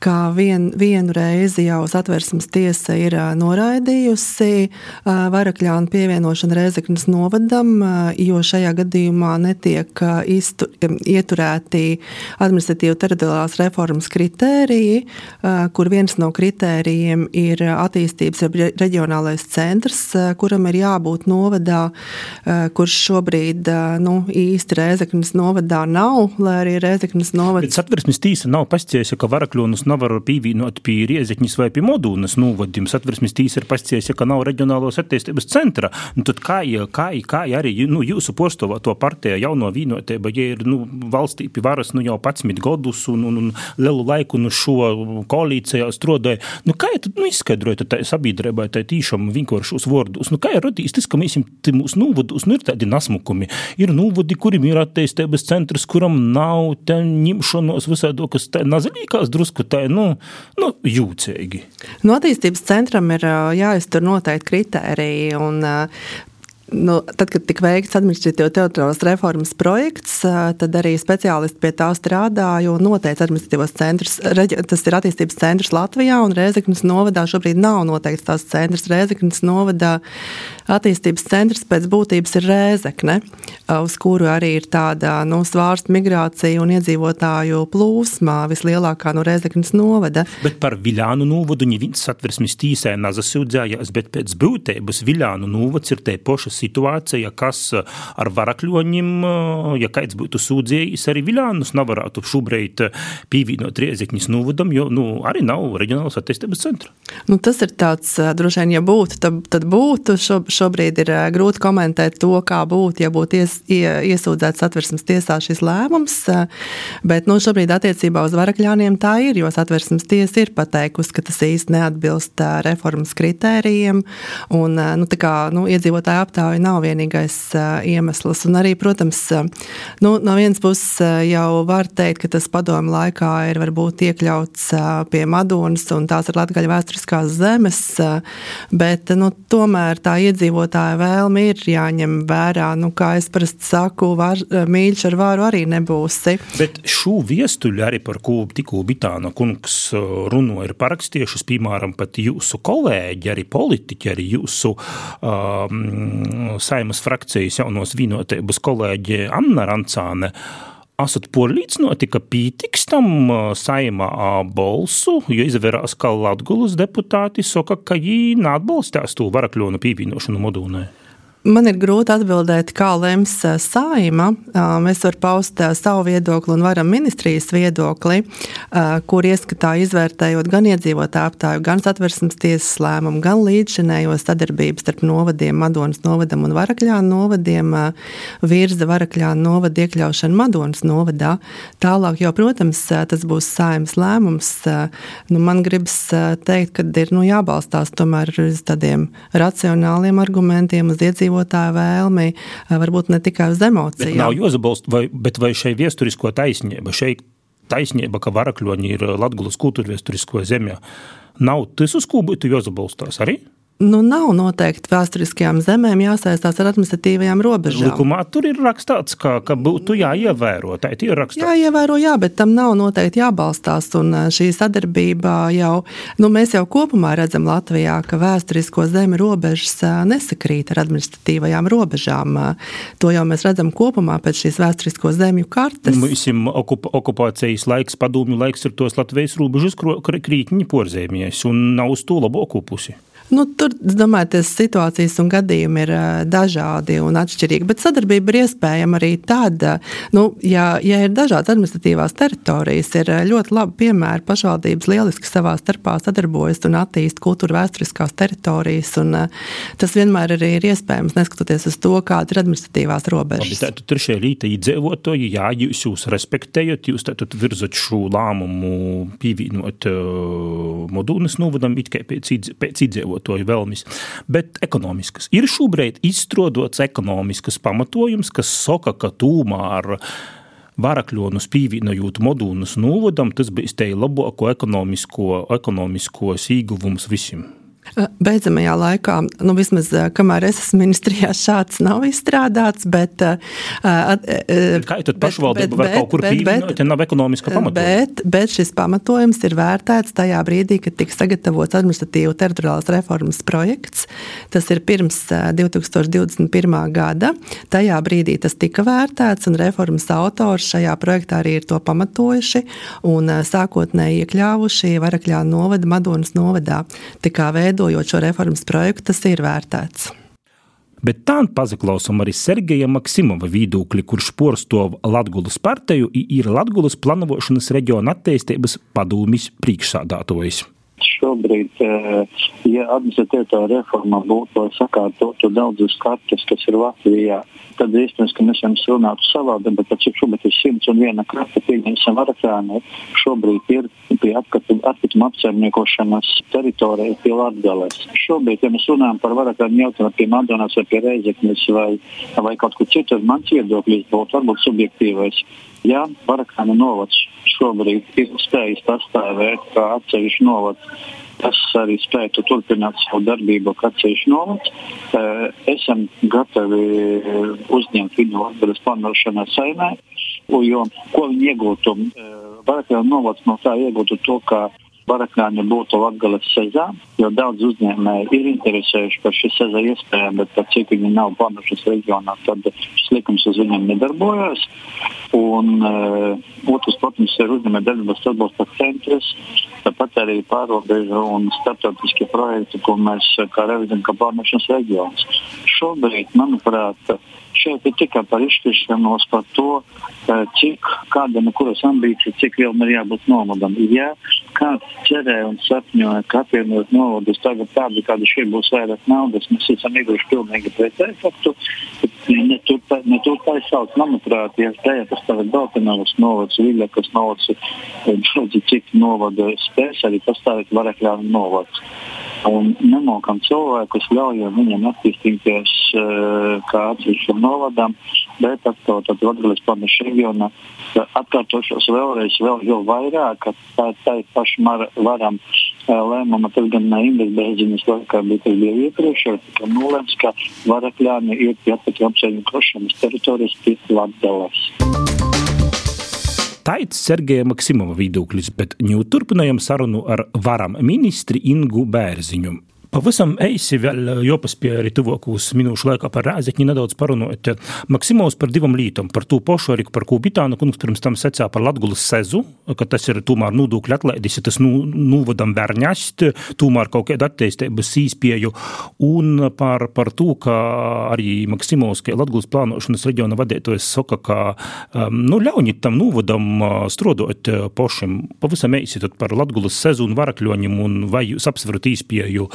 ka vien, vienu reizi jau satversmes tiesa ir noraidījusi Varakļānu pievienošanu Rēzeknas novadam, jo šajā gadījumā netiek iztu, ieturēti administratīvu teritoriālās reformas kritēriji, kur viens no kritērijiem ir attīstības reģionālais centrs, kuram ir jābūt novadā, kurš šobrīd nu, īsti Rēzeknas novadā nav, lai arī Rēzeknas novada. Bet satversmes tīsa nav pasciējusi, ka Varakļonus nevar pīvīnot pie Riezekņas vai pie Modūnas novadiem. Satversmes tīsa ir pasciējusi, ka nav reģionālos attīstības centra. Nu, tad kā, kā, kā arī nu, jūsu postovoto partija jauno vīnotība, ja ir nu, valstī pie varas nu, jau 11 gadus un, un, un lielu laiku nu, šo koalīcijā strādāja, nu, kā tad nu, izskaidrojat tai sabiedrībai, tai tīšām vienkāršos vārdus? Nu, kā ir radījis tas, ka mēs mūsu novados nu, ir tādi nasmukumi? Ir novadi, kuriem ir attīstības centrs, kuram nav ņemšanos visādi, kas tā nazaļīgās drusku tā, nu, nu jūcīgi. No attīstības centram ir jāiztur noteikti kritēriji, un nu, tad, kad tika veikts administratīvo teritoriālās reformas projekts, tad arī speciālisti pie tā strādāja un noteica administratīvos centrus. Tas ir attīstības centrs Latvijā un Rēzeknas novadā. Šobrīd nav noteikts tās centrs Rēzeknas novadā. Attīstības centrs pēc būtības ir Rēzekne, uz kuru arī ir tāda nu, svārsta migrācija un iedzīvotāju plūsma vislielākā no Rēzeknas novada. Bet par Viļānu novadu neviens satversmes tīsē nazasūdzējās, bet pēc būtības Viļānu novads ir te poša situācija, kas ar varakļoņiem, ja kāds būtu sūdzējis, arī Viļānus nevarētu šobrīd pīvīnot Riezekņas novadam, jo nu, arī nav reģionālas attīstības centra. Nu, tas ir tāds, droši vien, ja būtu, tad, tad būtu. Šo, šobrīd ir grūti komentēt to, kā būtu, ja būtu ies, iesūdzēts satversmes tiesā šis lēmums. Bet nu, šobrīd attiecībā uz varakļāniem tā ir, jo satversmes tiesa ir pateikusi, ka tas īsti neatbilst reformas kritērijiem. Un, nu, kā, nu, iedzīvotāju aptāja nav vienīgais iemesls. Un arī, protams, nu, no vienas puses jau var teikt, ka tas padomu laikā ir varbūt iekļauts pie Madonas un tās ir Latgaļa vēsturiskās zemes, bet nu, tomēr tā iedzīvotāja iedzīvotāja vēlme ir jāņem vērā. Nu, kā es parasti saku, var, mīļš ar vāru arī nebūsi. Bet šo viestuļu arī par ko tikko Bitāna kungs uh, runo ir parakstījušas, piemēram, pat jūsu kolēģi, arī politiķi, arī jūsu um, saimas frakcijas jaunos vienotības kolēģi Anna Rancāne esat porlīdzinoti, ka pītiks tam uh, saimā balsu, jo izvērās, ka Latgulas deputāti saka, ka viņi neatbalstās to varakļonu pīvīnošanu modūnē. Man ir grūti atbildēt, kā lems saima. Mēs varam paust savu viedokli un varam ministrijas viedokli, kur ieskatā izvērtējot gan iedzīvotāju aptāju, gan satversmes tiesas lēmumu, gan līdzšinējo sadarbību starp novadiem, Madonas novadam un Varakļānu novadiem, virza Varakļānu novadu iekļaušanu Madonas novadā. Tālāk jau, protams, tas būs saimas lēmums. Nu, man gribas teikt, ka ir nu, jābalstās tomēr uz tādiem racionāliem argumentiem, uz iedzīvotāju iedzīvotāju vēlmi, varbūt ne tikai uz emocijām. Bet nav jāzabalst, vai, bet vai šai viesturisko taisnība, šai taisnība, ka varakļoņi ir Latgulas kultūrviesturisko zemē, nav tas, uz ko būtu jāzabalstās arī? Nu, nav noteikti vēsturiskajām zemēm jāsaistās ar administratīvajām robežām. Likumā tur ir rakstīts, ka, ka būtu jāievēro. Tā ir rakstīts. Jāievēro, jā, bet tam nav noteikti jābalstās. Un šī sadarbība jau, nu, mēs jau kopumā redzam Latvijā, ka vēsturisko zemi robežas nesakrīt ar administratīvajām robežām. To jau mēs redzam kopumā pēc šīs vēsturisko zemju kartes. Mums okup okupācijas laiks, padomju laiks ir tos Latvijas robežas krītņi porzēmies un nav uz to labāko pusi. Nu, tur, domāju, tas situācijas un gadījumi ir dažādi un atšķirīgi, bet sadarbība ir iespējama arī tāda, nu, ja, ja ir dažādas administratīvās teritorijas, ir ļoti labi piemēri. Pašvaldības lieliski savā starpā sadarbojas un attīst kultūra vēsturiskās teritorijas, un tas vienmēr arī ir iespējams, neskatoties uz to, kāda ir administratīvās robežas. Labi, tad tur šie līta iedzīvotāji, jā, jūs jūs respektējat, jūs tad virzat šo lēmumu pievienot uh, Modūnas novadam it kā pēc, pēc iedzīvotāju lietotāju vēlmes, bet ekonomiskas. Ir šobrīd izstrādots ekonomisks pamatojums, kas saka, ka tūmā ar varakļonus pīvīnojot modūnus novadam, tas bija te labāko ekonomisko, ekonomiskos ieguvums visiem. Beidzamajā laikā, nu, vismaz kamēr es esmu ministrijā, šāds nav izstrādāts. Bet, Kā tad pašvaldība var kaut kur pievienot, ja nav ekonomiska pamatojuma? Bet, bet šis pamatojums ir vērtēts tajā brīdī, kad tika sagatavots administratīvu teritoriālās reformas projekts. Tas ir pirms 2021. gada. Tajā brīdī tas tika vērtēts, un reformas autors šajā projektā arī ir to pamatojuši un sākotnēji iekļāvuši Varakļā novada Madonas novadā. Tā kā veidojot šo reformas projektu, tas ir vērtēts. Bet tā pazaklausām arī Sergeja Maksimova viedokļi, kurš porstov Latgulas partiju ir Latgulas planošanas reģiona attīstības padūmis priekšsādātojs šobrīd, ja administratīvā reforma būtu sakārtotu daudzus kartes, kas ir Latvijā, tad iespējams, ka mēs varam runāt savādāk, bet cik šobrīd ir 101 karte, pieņemsim Arakrānē, šobrīd ir pie atkrituma apsaimniekošanas teritorija pie Latgales. Šobrīd, ja mēs runājam par Arakrānu jautājumu pie Madonas vai pie Reizeknes vai, vai kaut kur citur, mans viedoklis būtu varbūt subjektīvais. Ja Arakrāna novads šobrīd ir spējis pastāvēt kā atsevišķi novads, kas arī spētu turpināt savu darbību, kā ceļš novads. Esam gatavi uzņemt viņu atbildes plānošanā saimē, jo ko viņi iegūtu, Barakļā novads no tā iegūtu to, ka Barakļāņa būtu Latgales sezā, jo daudz uzņēmēji ir interesējuši par šī sezā iespējām, bet par cik viņi nav plānojušies reģionā, tad šis likums uz viņiem nedarbojas. Un uh, otrs, protams, ir uzņēmēja darbības atbalsta centrs, tāpat arī pārobežu un starptautiskie projekti, ko mēs kā revizam kā plānošanas reģions. Šobrīd, manuprāt, šeit ir tikai par izšķiršanos par to, cik kādam ir kuras ambīcija, cik vielam ir jābūt novadam. Ja kāds cerēja un sapņoja, ka apvienot novadus tagad tādu, kāda šī būs vairāk naudas, mēs esam ieguvuši pilnīgi pretēju faktu. Ne tur, ne tur tā izsauc, manuprāt, ja tajā pastāvēt Baltinovas novads, Viļakas novads, daudzi citi novada spēs arī pastāvēt Varakļānu novads. Un nemokam cilvēkus, ļaujam viņiem attīstīties uh, kā atsevišķam novadam, bet atkārtot Latvijas planētas reģionā. Atkārtošos vēlreiz, vēl, vēl vairāk, ka tā, tā ir paša varam uh, lēmuma, tas gan ne Indes Bēziņas laikā, bet tas bija iepriekš, tika nolēms, ka Varakļāni ir pie atpakaļ apsēņu krošanas teritorijas pie Latgales. Taits Sergeja Maksimova viedoklis, bet ņū turpinājam sarunu ar varam ministri Ingu Bērziņu. Pavisam eisi vēl jopaspēja arī tuvākos minūšu laikā par Rēzekņi nedaudz parunājot. Maksimovs par divam lītam, par to pašu arī par ko Bitāna kungs pirms tam secā par Latgulas sezu, ka tas ir tomēr nodokļu atlaidis, ja tas nu, nūvadam verņast, tomēr kaut kāda attīstības īspēju, un par, par to, ka arī Maksimovs, ka Latgulas plānošanas reģiona vadītājs saka, ka um, nu, ļauniet tam nūvadam strodot pašam. Pavisam eisi par Latgulas sezu un varakļoņiem, un vai jūs apsverat īspēju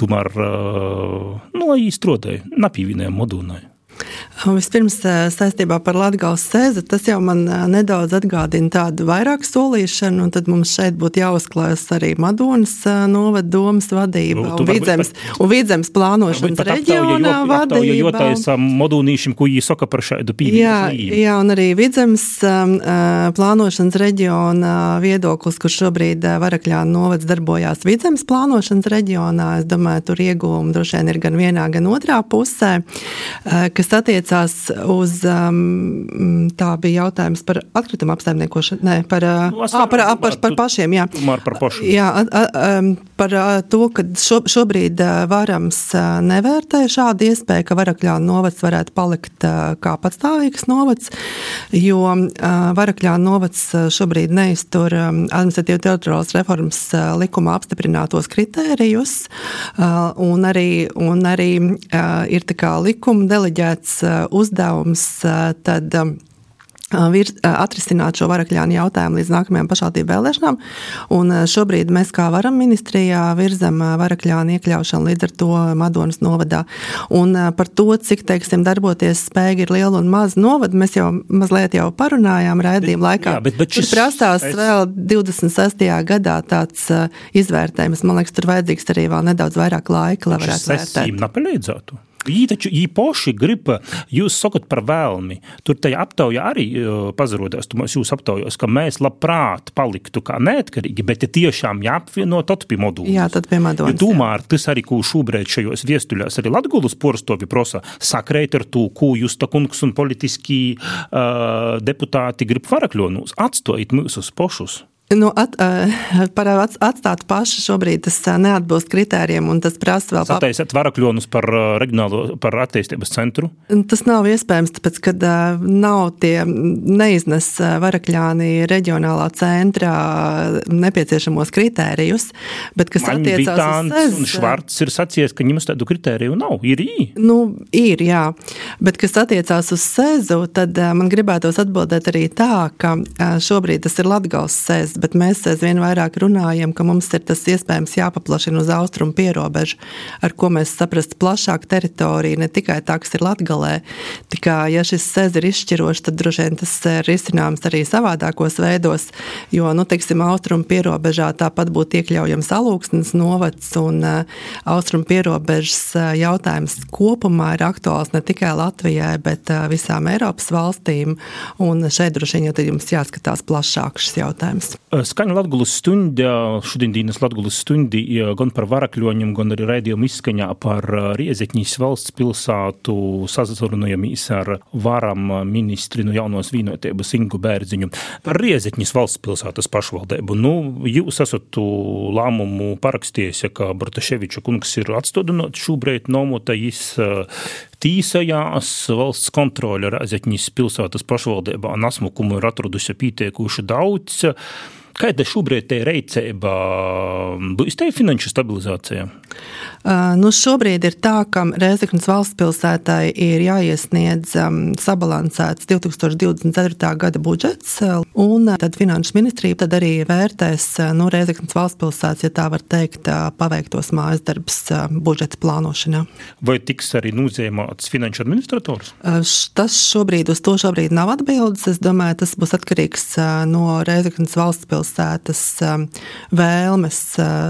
tomēr nu, lai izstrādāja, napīvinēja modūnai. Vispirms saistībā par Latvijas sēzi, tas jau man nedaudz atgādina tādu vairāk solīšanu, un tad mums šeit būtu jāuzklājas arī Madonas novada domas vadība nu, un vidzemes, par, un vidzemes plānošanas reģionā vadība. Jo tā ir modūnīšiem, ko viņi saka par šādu pieeju. Jā, jā, un arī vidzemes plānošanas reģiona viedoklis, kurš šobrīd Varakļāna novads darbojās vidzemes plānošanas reģionā, es domāju, tur iegūmi droši vien ir gan vienā, gan otrā pusē, kas attiec attiecās uz um, tā bija jautājums par atkritumu apsaimniekošanu, ne, par, nu, à, par, à, par, par pašiem, jā. Par pašu. Jā, a, a, par to, ka šo, šobrīd varams nevērtē šādu iespēju, ka Varakļāna novads varētu palikt kā patstāvīgs novads, jo Varakļāna novads šobrīd neiztur administratīvu teritoriālas reformas likumā apstiprinātos kritērijus, un arī, un arī ir tā kā likuma deleģēts uzdevums tad virs, atrisināt šo varakļānu jautājumu līdz nākamajām pašvaldību vēlēšanām. Un šobrīd mēs kā varam ministrijā virzam varakļānu iekļaušanu līdz ar to Madonas novadā. Un par to, cik, teiksim, darboties spēja ir liela un maza novada, mēs jau mazliet jau parunājām raidījuma laikā. Jā, bet, bet šis... Tur prasās es... vēl 26. gadā tāds izvērtējums. Man liekas, tur vajadzīgs arī vēl nedaudz vairāk laika, lai varētu vērtēt. Nepalīdzētu. Viņi taču īpaši grib, jūs sakat par vēlmi. Tur tajā aptaujā arī pazarodās, jūs aptaujos, ka mēs labprāt paliktu kā neatkarīgi, bet ja tiešām jāapvieno tad pie modulus. Jā, tad pie modulas. Ja tomēr tas arī, ko šobrīd šajos viestuļās arī Latgulas porstovi prosa, sakrēt ar to, ko jūs ta kungs un politiski uh, deputāti grib varakļonūs, atstojiet mūsus pošus. Nu, at, par atstāt pašu šobrīd tas neatbilst kritērijiem, un tas prasa vēl papildus. Taisat varakļonus par reģionālo, par attīstības centru? Tas nav iespējams, tāpēc, ka nav tie neiznes varakļāni reģionālā centrā nepieciešamos kritērijus, bet kas Man attiecās Bitāns uz SEZ. un Švarts ir sacījis, ka jums tādu kritēriju nav. Ir ī? Nu, ir, jā. Bet kas attiecās uz SEZu, tad man gribētos atbildēt arī tā, ka šobrīd tas ir Latgals SEZ bet mēs aizvien vairāk runājam, ka mums ir tas iespējams jāpaplašina uz austrumu pierobežu, ar ko mēs saprast plašāku teritoriju, ne tikai tā, kas ir Latgalē. Tikai, ja šis sēz ir izšķirošs, tad droši vien tas ir izcināms arī savādākos veidos, jo, nu, teiksim, austrumu pierobežā tāpat būtu iekļaujams alūksnes novads un uh, austrumu pierobežas uh, jautājums kopumā ir aktuāls ne tikai Latvijai, bet visām Eiropas valstīm, un šeit droši vien jau jums jāskatās plašāk šis jautājums. Skaņa Latvijas stundā, šodienas Latvijas stundī, gan par varakļoņiem, gan arī raidījumu izskaņā par Riezetņīs valsts pilsētu sazarunājamies ar varam ministri no jaunos vīnotības Ingu Bērziņu. Par Riezetņīs valsts pilsētas pašvaldību. Nu, jūs esat lēmumu parakstījis, ka Bartaševiča kungs ir atstādinot šobrīd nomotais tīsajās valsts kontrole Rēzekņas pilsētas pašvaldībā nasmukumu ir atradusi pietiekuši daudz. Kāda šobrīd ir reizēba? Būs te finanšu stabilizācija? Nu šobrīd ir tā, ka Rēzeknas valsts pilsētai ir jāiesniedz um, sabalansēts 2024. gada budžets, un tad Finanšu ministrija tad arī vērtēs nu, Rēzeknas valsts pilsētas, ja tā var teikt, paveiktos mājas darbs budžeta plānošanā. Vai tiks arī nozīmēts finanšu administrators? Tas šobrīd uz to šobrīd nav atbildes. Es domāju, tas būs atkarīgs no Rēzeknas valsts pilsētas vēlmes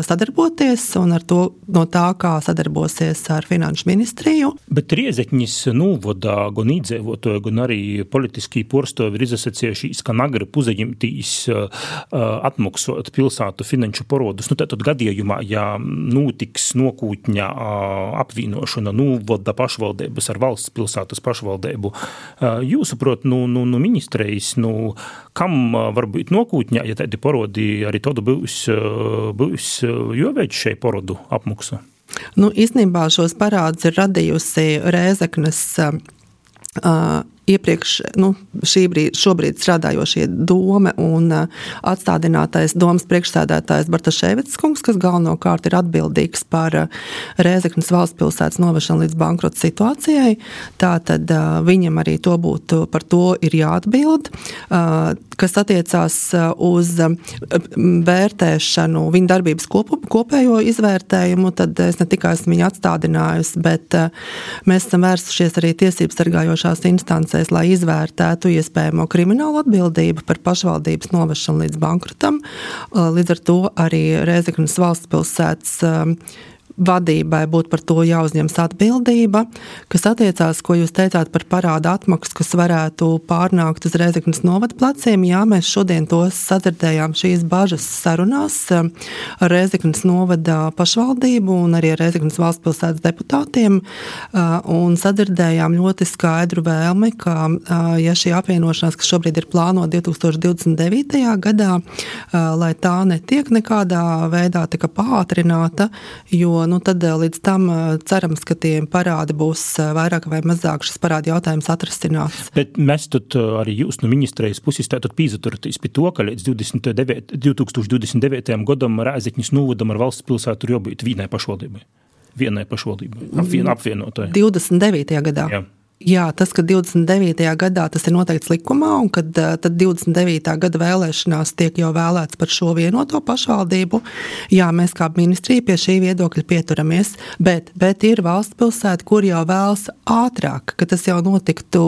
sadarboties un ar to no tā, kā sadarbosies ar Finanšu ministriju. Bet Riezetņas novadā gan iedzīvotāji, gan arī politiskī porstovi ir izsacījušies, ka nagri puzeņemtīs atmaksot pilsētu finanšu parodus. Nu, tad gadījumā, ja notiks nokūtņa apvienošana novada pašvaldības ar valsts pilsētas pašvaldību, jūsuprot, nu, nu, nu ministrejas, nu, kam varbūt nokūtņā, ja tādi parodi arī tādu būs, būs joveic šai porodu apmaksu? Nu, īstenībā šos parādus ir radījusi Rēzeknes uh, iepriekš, nu, brīd, šobrīd strādājošie doma un atstādinātais domas priekšsēdētājs Bartaševits kungs, kas galvenokārt ir atbildīgs par Rēzeknas valsts pilsētas novešanu līdz bankrota situācijai. Tātad viņam arī to būtu, par to ir jāatbild. Kas attiecās uz vērtēšanu, viņa darbības kopu, kopējo izvērtējumu, tad es ne tikai esmu viņu atstādinājusi, bet mēs esam vērsušies arī tiesības sargājošās instancēs lai izvērtētu iespējamo kriminālu atbildību par pašvaldības novešanu līdz bankrotam. Līdz ar to arī Rēzeknas valsts pilsētas vadībai būtu par to jāuzņemas atbildība, kas attiecās, ko jūs teicāt par parāda atmaksu, kas varētu pārnākt uz Rezeknas novada pleciem. Jā, mēs šodien tos sadzirdējām šīs bažas sarunās um, ar Rezeknas novada pašvaldību un arī ar Rezeknas valsts pilsētas deputātiem uh, un sadzirdējām ļoti skaidru vēlmi, ka, uh, ja šī apvienošanās, kas šobrīd ir plānota 2029. gadā, uh, lai tā netiek nekādā veidā pātrināta, jo nu, tad eh, līdz tam eh, cerams, ka tie parādi būs eh, vairāk vai mazāk šis parādi jautājums atrastināts. Bet mēs tad arī jūs no ministrijas puses tātad pīzaturaties pie to, ka līdz 29, 2029. gadam Rēzekņas novadam ar valsts pilsētu ir jābūt vienai pašvaldībai. Vienai pašvaldībai, apvien, apvienotai. 29. gadā. Jā. Jā, tas, ka 29. gadā tas ir noteikts likumā, un kad tad 29. gada vēlēšanās tiek jau vēlēts par šo vienoto pašvaldību, jā, mēs kā ministrija pie šī viedokļa pieturamies, bet, bet ir valsts pilsēta, kur jau vēlas ātrāk, ka tas jau notiktu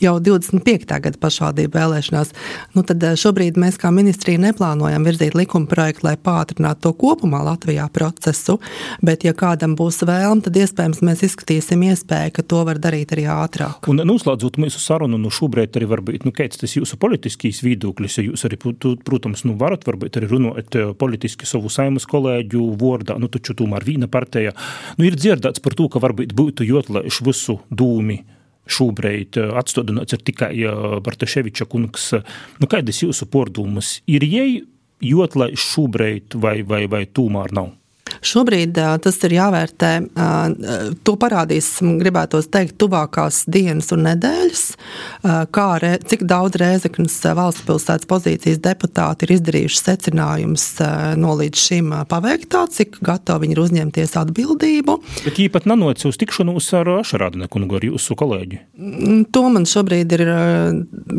jau 25. gada pašvaldību vēlēšanās. Nu, tad šobrīd mēs kā ministrija neplānojam virzīt likuma projektu, lai pātrinātu to kopumā Latvijā procesu, bet ja kādam būs vēlme, tad iespējams mēs izskatīsim iespēju, ka to var darīt arī ātrāk ātrāk. Un noslēdzot mūsu sarunu, nu šobrīd arī varbūt, nu, kāds tas jūsu politiskīs viedoklis, ja jūs arī, protams, nu, varat varbūt arī runāt eh, politiski savu saimas kolēģu vārdā, nu, taču tomēr vīna partija, nu, ir dzirdēts par to, ka varbūt būtu jotlaiš visu dūmi šobrīd eh, atstādināts ir tikai Bartaševiča kungs. Nu, kādas jūsu pordumas ir jai jotlaiš šobrīd vai, vai, vai tomēr nav? Šobrīd tas ir jāvērtē. To parādīs, gribētos teikt, tuvākās dienas un nedēļas, kā re, cik daudz Rēzeknas valsts pilsētas pozīcijas deputāti ir izdarījuši secinājumus no līdz šim paveiktā, cik gatavi viņi ir uzņemties atbildību. Bet viņi pat nanoca uz tikšanos ar Ašarādne kungu, ar jūsu kolēģi. Mm, to man šobrīd ir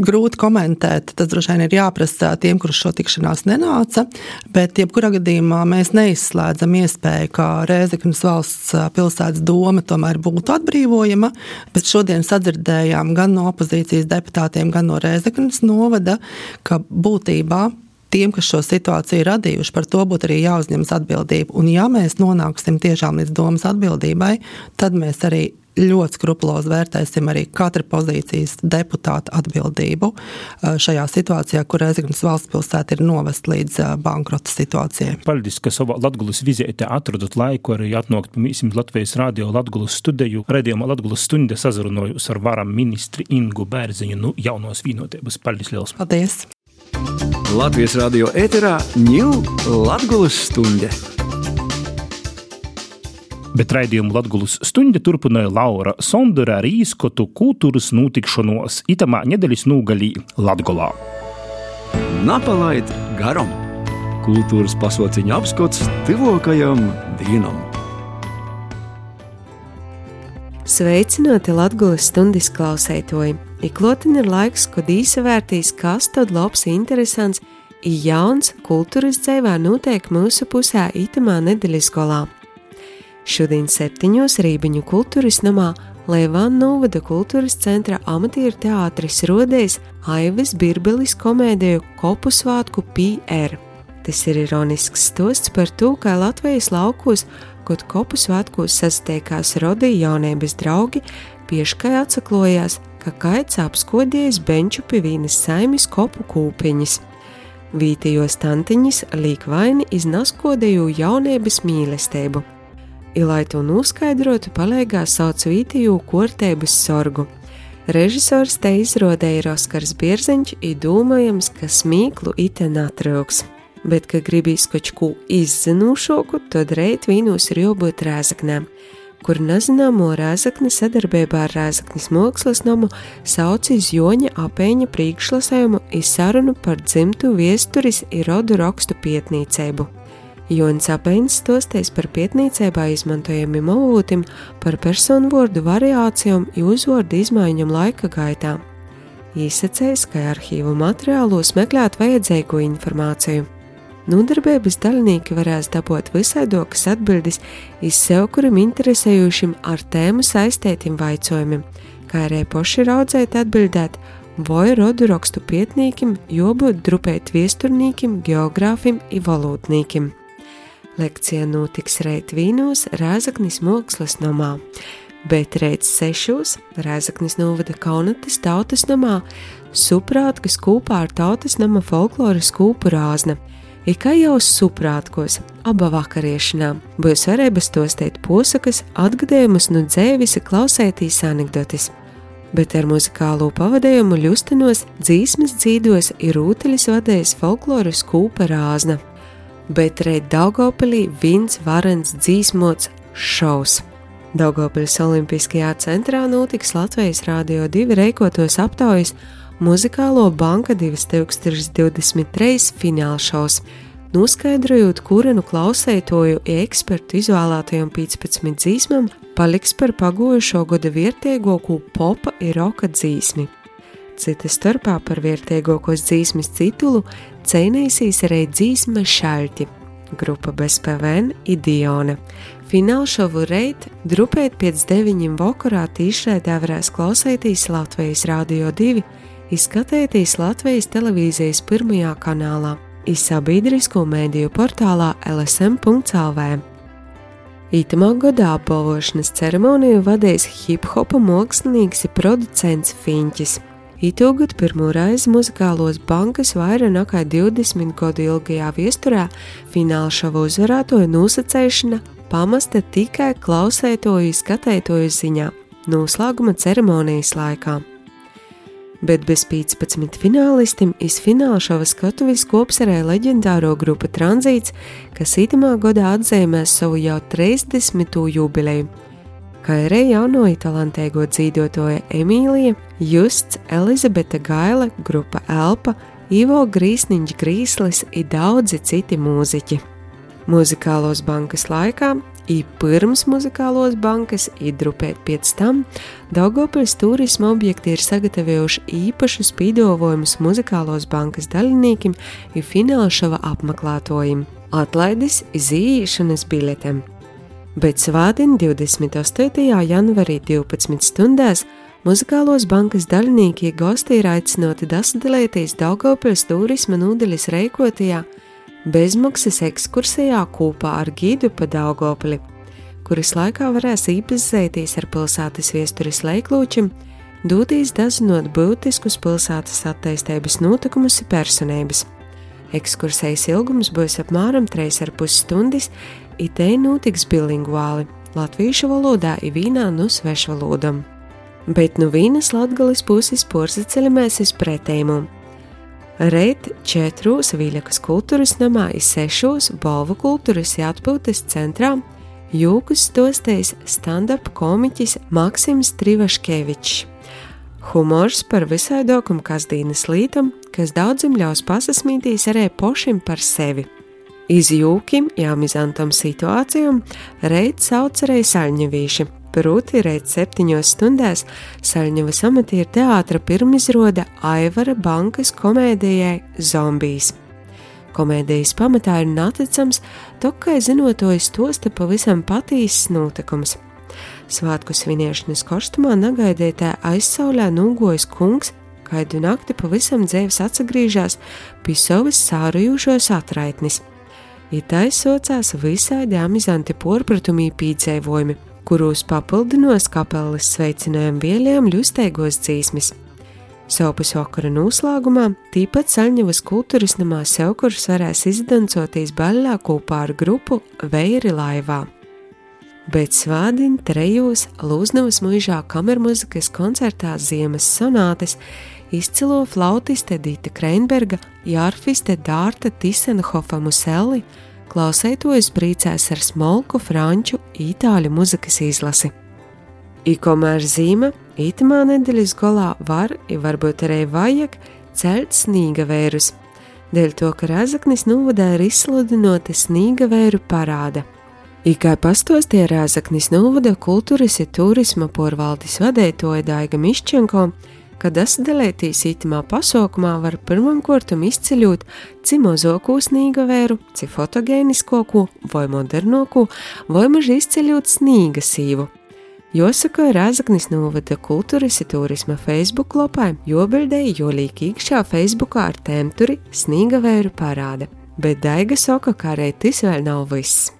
grūti komentēt. Tas droši vien ir jāprasa tiem, kurus šo tikšanās nenāca, bet jebkurā gadījumā mēs neizslēdzam iespēja, ka Rēzeknas valsts pilsētas doma tomēr būtu atbrīvojama, bet šodien sadzirdējām gan no opozīcijas deputātiem, gan no Rēzeknas novada, ka būtībā tiem, kas šo situāciju radījuši, par to būtu arī jāuzņemas atbildība. Un ja mēs nonāksim tiešām līdz domas atbildībai, tad mēs arī ļoti skrupulozi vērtēsim arī katra pozīcijas deputāta atbildību uh, šajā situācijā, kur Reizeknas valsts pilsēta ir novest līdz uh, bankrota situācijai. Paldies, ka savā Latgulas vizītē atradot laiku arī atnākt pie Latvijas radio Latgulas studiju. Redījumā Latgulas stunde sazarunojos ar varam ministri Ingu Bērziņu nu jaunos vienotības. Paldies liels! Paldies! Latvijas radio ēterā ņūl Latgulas stunde. Bet raidījumu Latvijas stunda turpināja Laura Sondora ar īskotu kultūras notikšanos itamā nedēļas nogalī Latgolā. Napalaid garam! Kultūras pasauciņa apskats tuvākajam dienam! Sveicināti Latvijas stundas klausētoji! Iklotin ir laiks, kad īsavērtīs, kas tad labs, interesants, jauns kultūras dzīvē notiek mūsu pusē itamā nedēļas golā. Šodien septiņos Rībiņu kultūras namā Leivāna Novada kultūras centra amatieru teātris rodējis Aivis Birbelis komēdiju Kopu svātku PR. Tas ir ironisks stosts par to, kā Latvijas laukos, kad kopu svētkos sastiekās rodīja jaunības draugi, pieškai atsaklojās, ka kaits apskodījis benču pie vīnas saimis kopu kūpiņas. Vītījos tantiņas līkvaini iznaskodēju jaunības mīlestību i lai to noskaidrotu, palēgā sauc Vītiju kortēbas sorgu. Režisors te izrādīja ir Oskars Bierziņš, ir domājams, ka smīklu iten atrauks. Bet, kad gribīs kaut ko izzinošāku, tad reit vīnos ir jābūt rēzaknēm, kur nezināmo rēzakni sadarbībā ar Rēzaknis mākslas namu sauc iz Joņa apēņa priekšlasējumu izsarunu par dzimtu viesturis ir rodu rakstu pietnīcēbu. Jonas Apēns stosties par pietnīcībā izmantojamiem avūtim, par personu vārdu variācijām, uzvārdu izmaiņām laika gaitā. Īsacējis, ka arhīvu materiālos meklēt vajadzīgo informāciju. Nodarbības dalībnieki varēs dabūt visaidokas atbildes iz sev, kuram interesējušiem ar tēmu saistētiem vaicojumiem, kā arī poši raudzēt atbildēt, vai rodu rakstu pietnīkim, jobūt drupēt viesturnīkim, geogrāfim i valūtnīkim. Lekcija notiks rīt Vīnos, Rēzaknis mākslas namā, bet rīt sešos Rēzaknis novada Kaunatas tautas namā, suprātkas kopā ar tautas nama folkloras kūpu rāzna. Ikā jau suprātkos, aba vakariešanām, būs varēbas to steit posakas, atgadējumus no dzēvisa klausētīs anekdotis. Bet ar muzikālo pavadījumu ļustinos dzīsmes dzīdos ir rūteļas vadējis folkloras kūpa rāzna bet reit Daugopilī vins varens dzīsmots šaus. Daugopiļas Olimpiskajā centrā notiks Latvijas Rādio 2 reikotos aptaujas muzikālo banka 2023 finālšaus, noskaidrojot, kura nu klausētoju ekspertu izvēlētajiem 15 dzīsmam paliks par pagojušo gada vērtīgāko popa ir roka dzīsmi. Cita starpā par vērtīgākos dzīsmes titulu cīnīsīs arī dzīsma šalti, grupa bez PVN Idiona. Finālšovu reit drupēt pēc deviņiem vakarā tīšraidē varēs klausēties Latvijas Rādio 2, izskatēties Latvijas televīzijas pirmajā kanālā, izsabiedrisko mēdīju portālā lsm.lv. Itamā gadā apbalvošanas ceremoniju vadīs hip-hopa mākslinieks un producents Fiņķis. Itūgad pirmo reizi muzikālos bankas vairāk nekā 20 gadu ilgajā viesturē fināla šovu uzvarētoju nosacēšana pamasta tikai klausētoju skatētoju ziņā noslēguma ceremonijas laikā. Bet bez 15 finālistiem izfināla šova skatuves kopsarē leģendāro grupa Tranzīts, kas itamā gadā atzīmēs savu jau 30. jubileju kā arī jaunoja talantēgo dzīvotoja Emīlija, Justs, Elizabete Gaila, grupa Elpa, Ivo Grīsniņš Grīslis un daudzi citi mūziķi. Muzikālos bankas laikā, i pirms muzikālos bankas, i drupēt pēc tam, Daugopils turisma objekti ir sagatavojuši īpašus pīdovojumus muzikālos bankas dalībniekiem un finālšava apmeklētojiem. Atlaidis zīšanas biļetēm bet svātdien 28. janvarī 12 stundās muzikālos bankas dalībnieki gosti ir aicināti dasadalīties Daugavpils turisma nūdeļas reikotajā bezmaksas ekskursijā kopā ar gidu pa Daugavpili, kuras laikā varēs iepazīties ar pilsētas viesturis leiklūčiem, dūtīs dazinot būtiskus pilsētas attīstības notikumus un personības. Ekskursijas ilgums būs apmēram 3,5 stundas, itei notiks bilinguāli - latviešu valodā, ir vīnā no svešvalodam. Bet no vīnas latgalis puses porzaceļamēs uz pretējumu. Reit četros Vīļakas kultūras namā ir sešos Balvu kultūras atpūtas centrā jūkas stostējis stand-up komiķis Maksims Trivaškevičs. Humors par visaidokumu kasdienas lītam, kas daudzim ļaus pasasmītīs arī pošim par sevi – Izjūkim, jāmizantam situācijām, reiz sauc arī saļņevīši. Proti, reiz septiņos stundās Saļņevas amatieru teātra pirmizroda Aivara bankas komēdijai Zombijs. Komēdijas pamatā ir neticams, tokai zinotojas tosta pavisam patīsas notikums. Svētku svinēšanas kostumā negaidītā aizsaulē nūgojas kungs, kaidu nakti pavisam dzēvis atsagrīžās pie savas sārujušos atraitnis – ir taisocās visādi amizanti porpratumī pīdzēvojumi, kuros papildinos kapeles sveicinājuma vieliem ļusteigos dzīsmis. Sopas vakara noslēgumā tīpat Saļņevas kultūras namā Seukurs varēs izdancoties baļā kopā ar grupu Veiri laivā. Bet svādiņ trejos Lūznavas mūžā kamermuzikas koncertā Ziemas sonātes izcilo flautiste Dita Kreinberga, jārfiste Dārta Tisenhofa Muselli, klausētojas brīcēs ar smolku, franču, itāļu muzikas izlasi. Ikomēr zīme itamā nedēļas galā var, ja varbūt arī vajag, celt snīga vērus, dēļ to, ka Razaknis novadē ir izsludinota snīga vēru parāda. Ikai pastos tie Razaknis novada kultūras un turisma porvaldes vadētoja Daiga Miščenko, kad asadalētīs itimā pasaukumā var pirmam kortam izceļot ci mozoko snīga vēru, ci fotogēniskoku, vai modernoku, vai maži izceļot snīga sīvu. Jāsaka, Rāzaknis novada kultūras un turisma Facebook lapā, jo bildēja jolīgi iekšā Facebookā ar tēmturi snīga vēru parāda. Bet Daiga saka, ka arī tas vēl nav viss.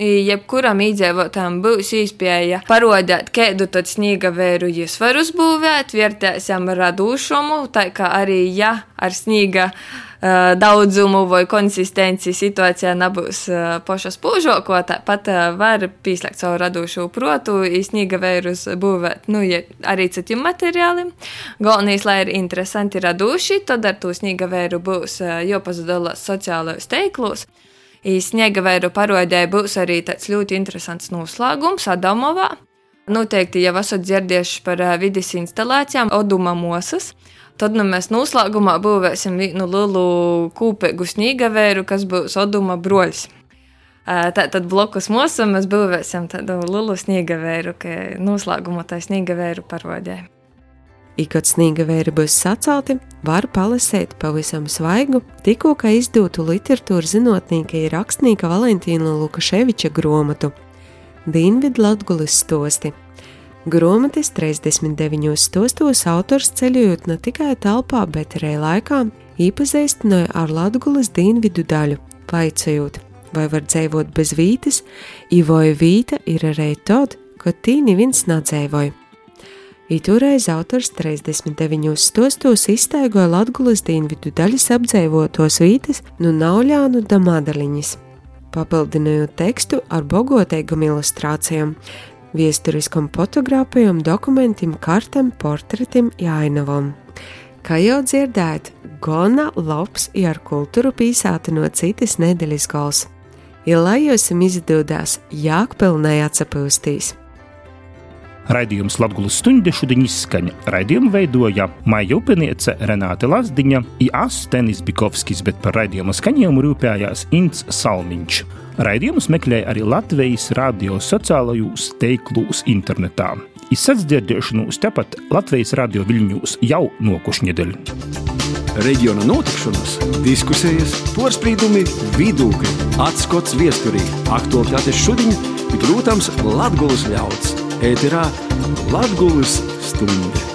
Jebkuram iedzīvotājam būs iespēja parodēt, kādu tad sniega vēru jūs var uzbūvēt, vērtēsim radošumu, tā kā arī, ja ar sniega uh, daudzumu vai konsistenci situācijā nebūs uh, paša spūžoko, tāpat uh, var pieslēgt savu radošu protu, sniega vērus būvēt, nu, ja arī citiem materiāliem. Galvenais, lai ir interesanti radoši, tad ar to sniega vēru būs uh, jāpazudalās sociālajos teiklos. Sniega vēru parodē būs arī tāds ļoti interesants noslēgums Adamovā. Noteikti jau esat dzirdējuši par vidas instalācijām Oduma Mosas. Tad nu, mēs noslēgumā būvēsim vienu lielu kūpēgu sniega vēru, kas būs Oduma broļs. Tā, tad blokus mūsu mēs būvēsim tādu lielu sniega vēru, ka noslēgumā tā sniega vēru parodē. Ikot sniega vēri būs sacelti, var palasīt pavisam svaigu, tikko izdotu literatūras zinātnieka ir rakstnieka Valentīna Lukaševiča grāmatu Dienvidu Latgulis stosti. Grāmatas 39 stostos autors ceļojot ne tikai telpā, bet arī laikā, iepazīstināja ar Latgulis dienvidu daļu, vaicājot, vai var dzīvot bez vītes, Ivoja vīta ir arī tad, kad tīni viens nadzēvoja. Itūreiz autors 39 stostos iztaigoja Latgulas dienvidu daļas apdzīvotos vītes no nu Nauļānu da Madaliņas, papildinājot tekstu ar bogotīgam ilustrācijām, viesturiskam fotografijam, dokumentam, kartam, portretim, jāinavam. Kā jau dzirdēt, Gona labs ir kultūru pīsāta no citas nedēļas gals ja lai jums izdodās jākpilnai atsapūstīs. Raidījums Latvijas stundu šodien izskaņa. Raidījumu veidoja Maija Upeniece, Renāte Lazdiņa, Ias Tenis Bikovskis, bet par raidījuma skaņojumu rūpējās Ints Salmiņš. Raidījumus meklēja arī Latvijas radio sociālajos teiklūs internetā. Izsadzdzirdēšanos tepat Latvijas radio viļņos jau nokušņedeļ reģiona notikšanas, diskusijas, porcelāna, vidūkļi, atskats viesturī, aktuālitātes šodien, protams, Latvijas ļauds. Ēterā Latvijas stunde.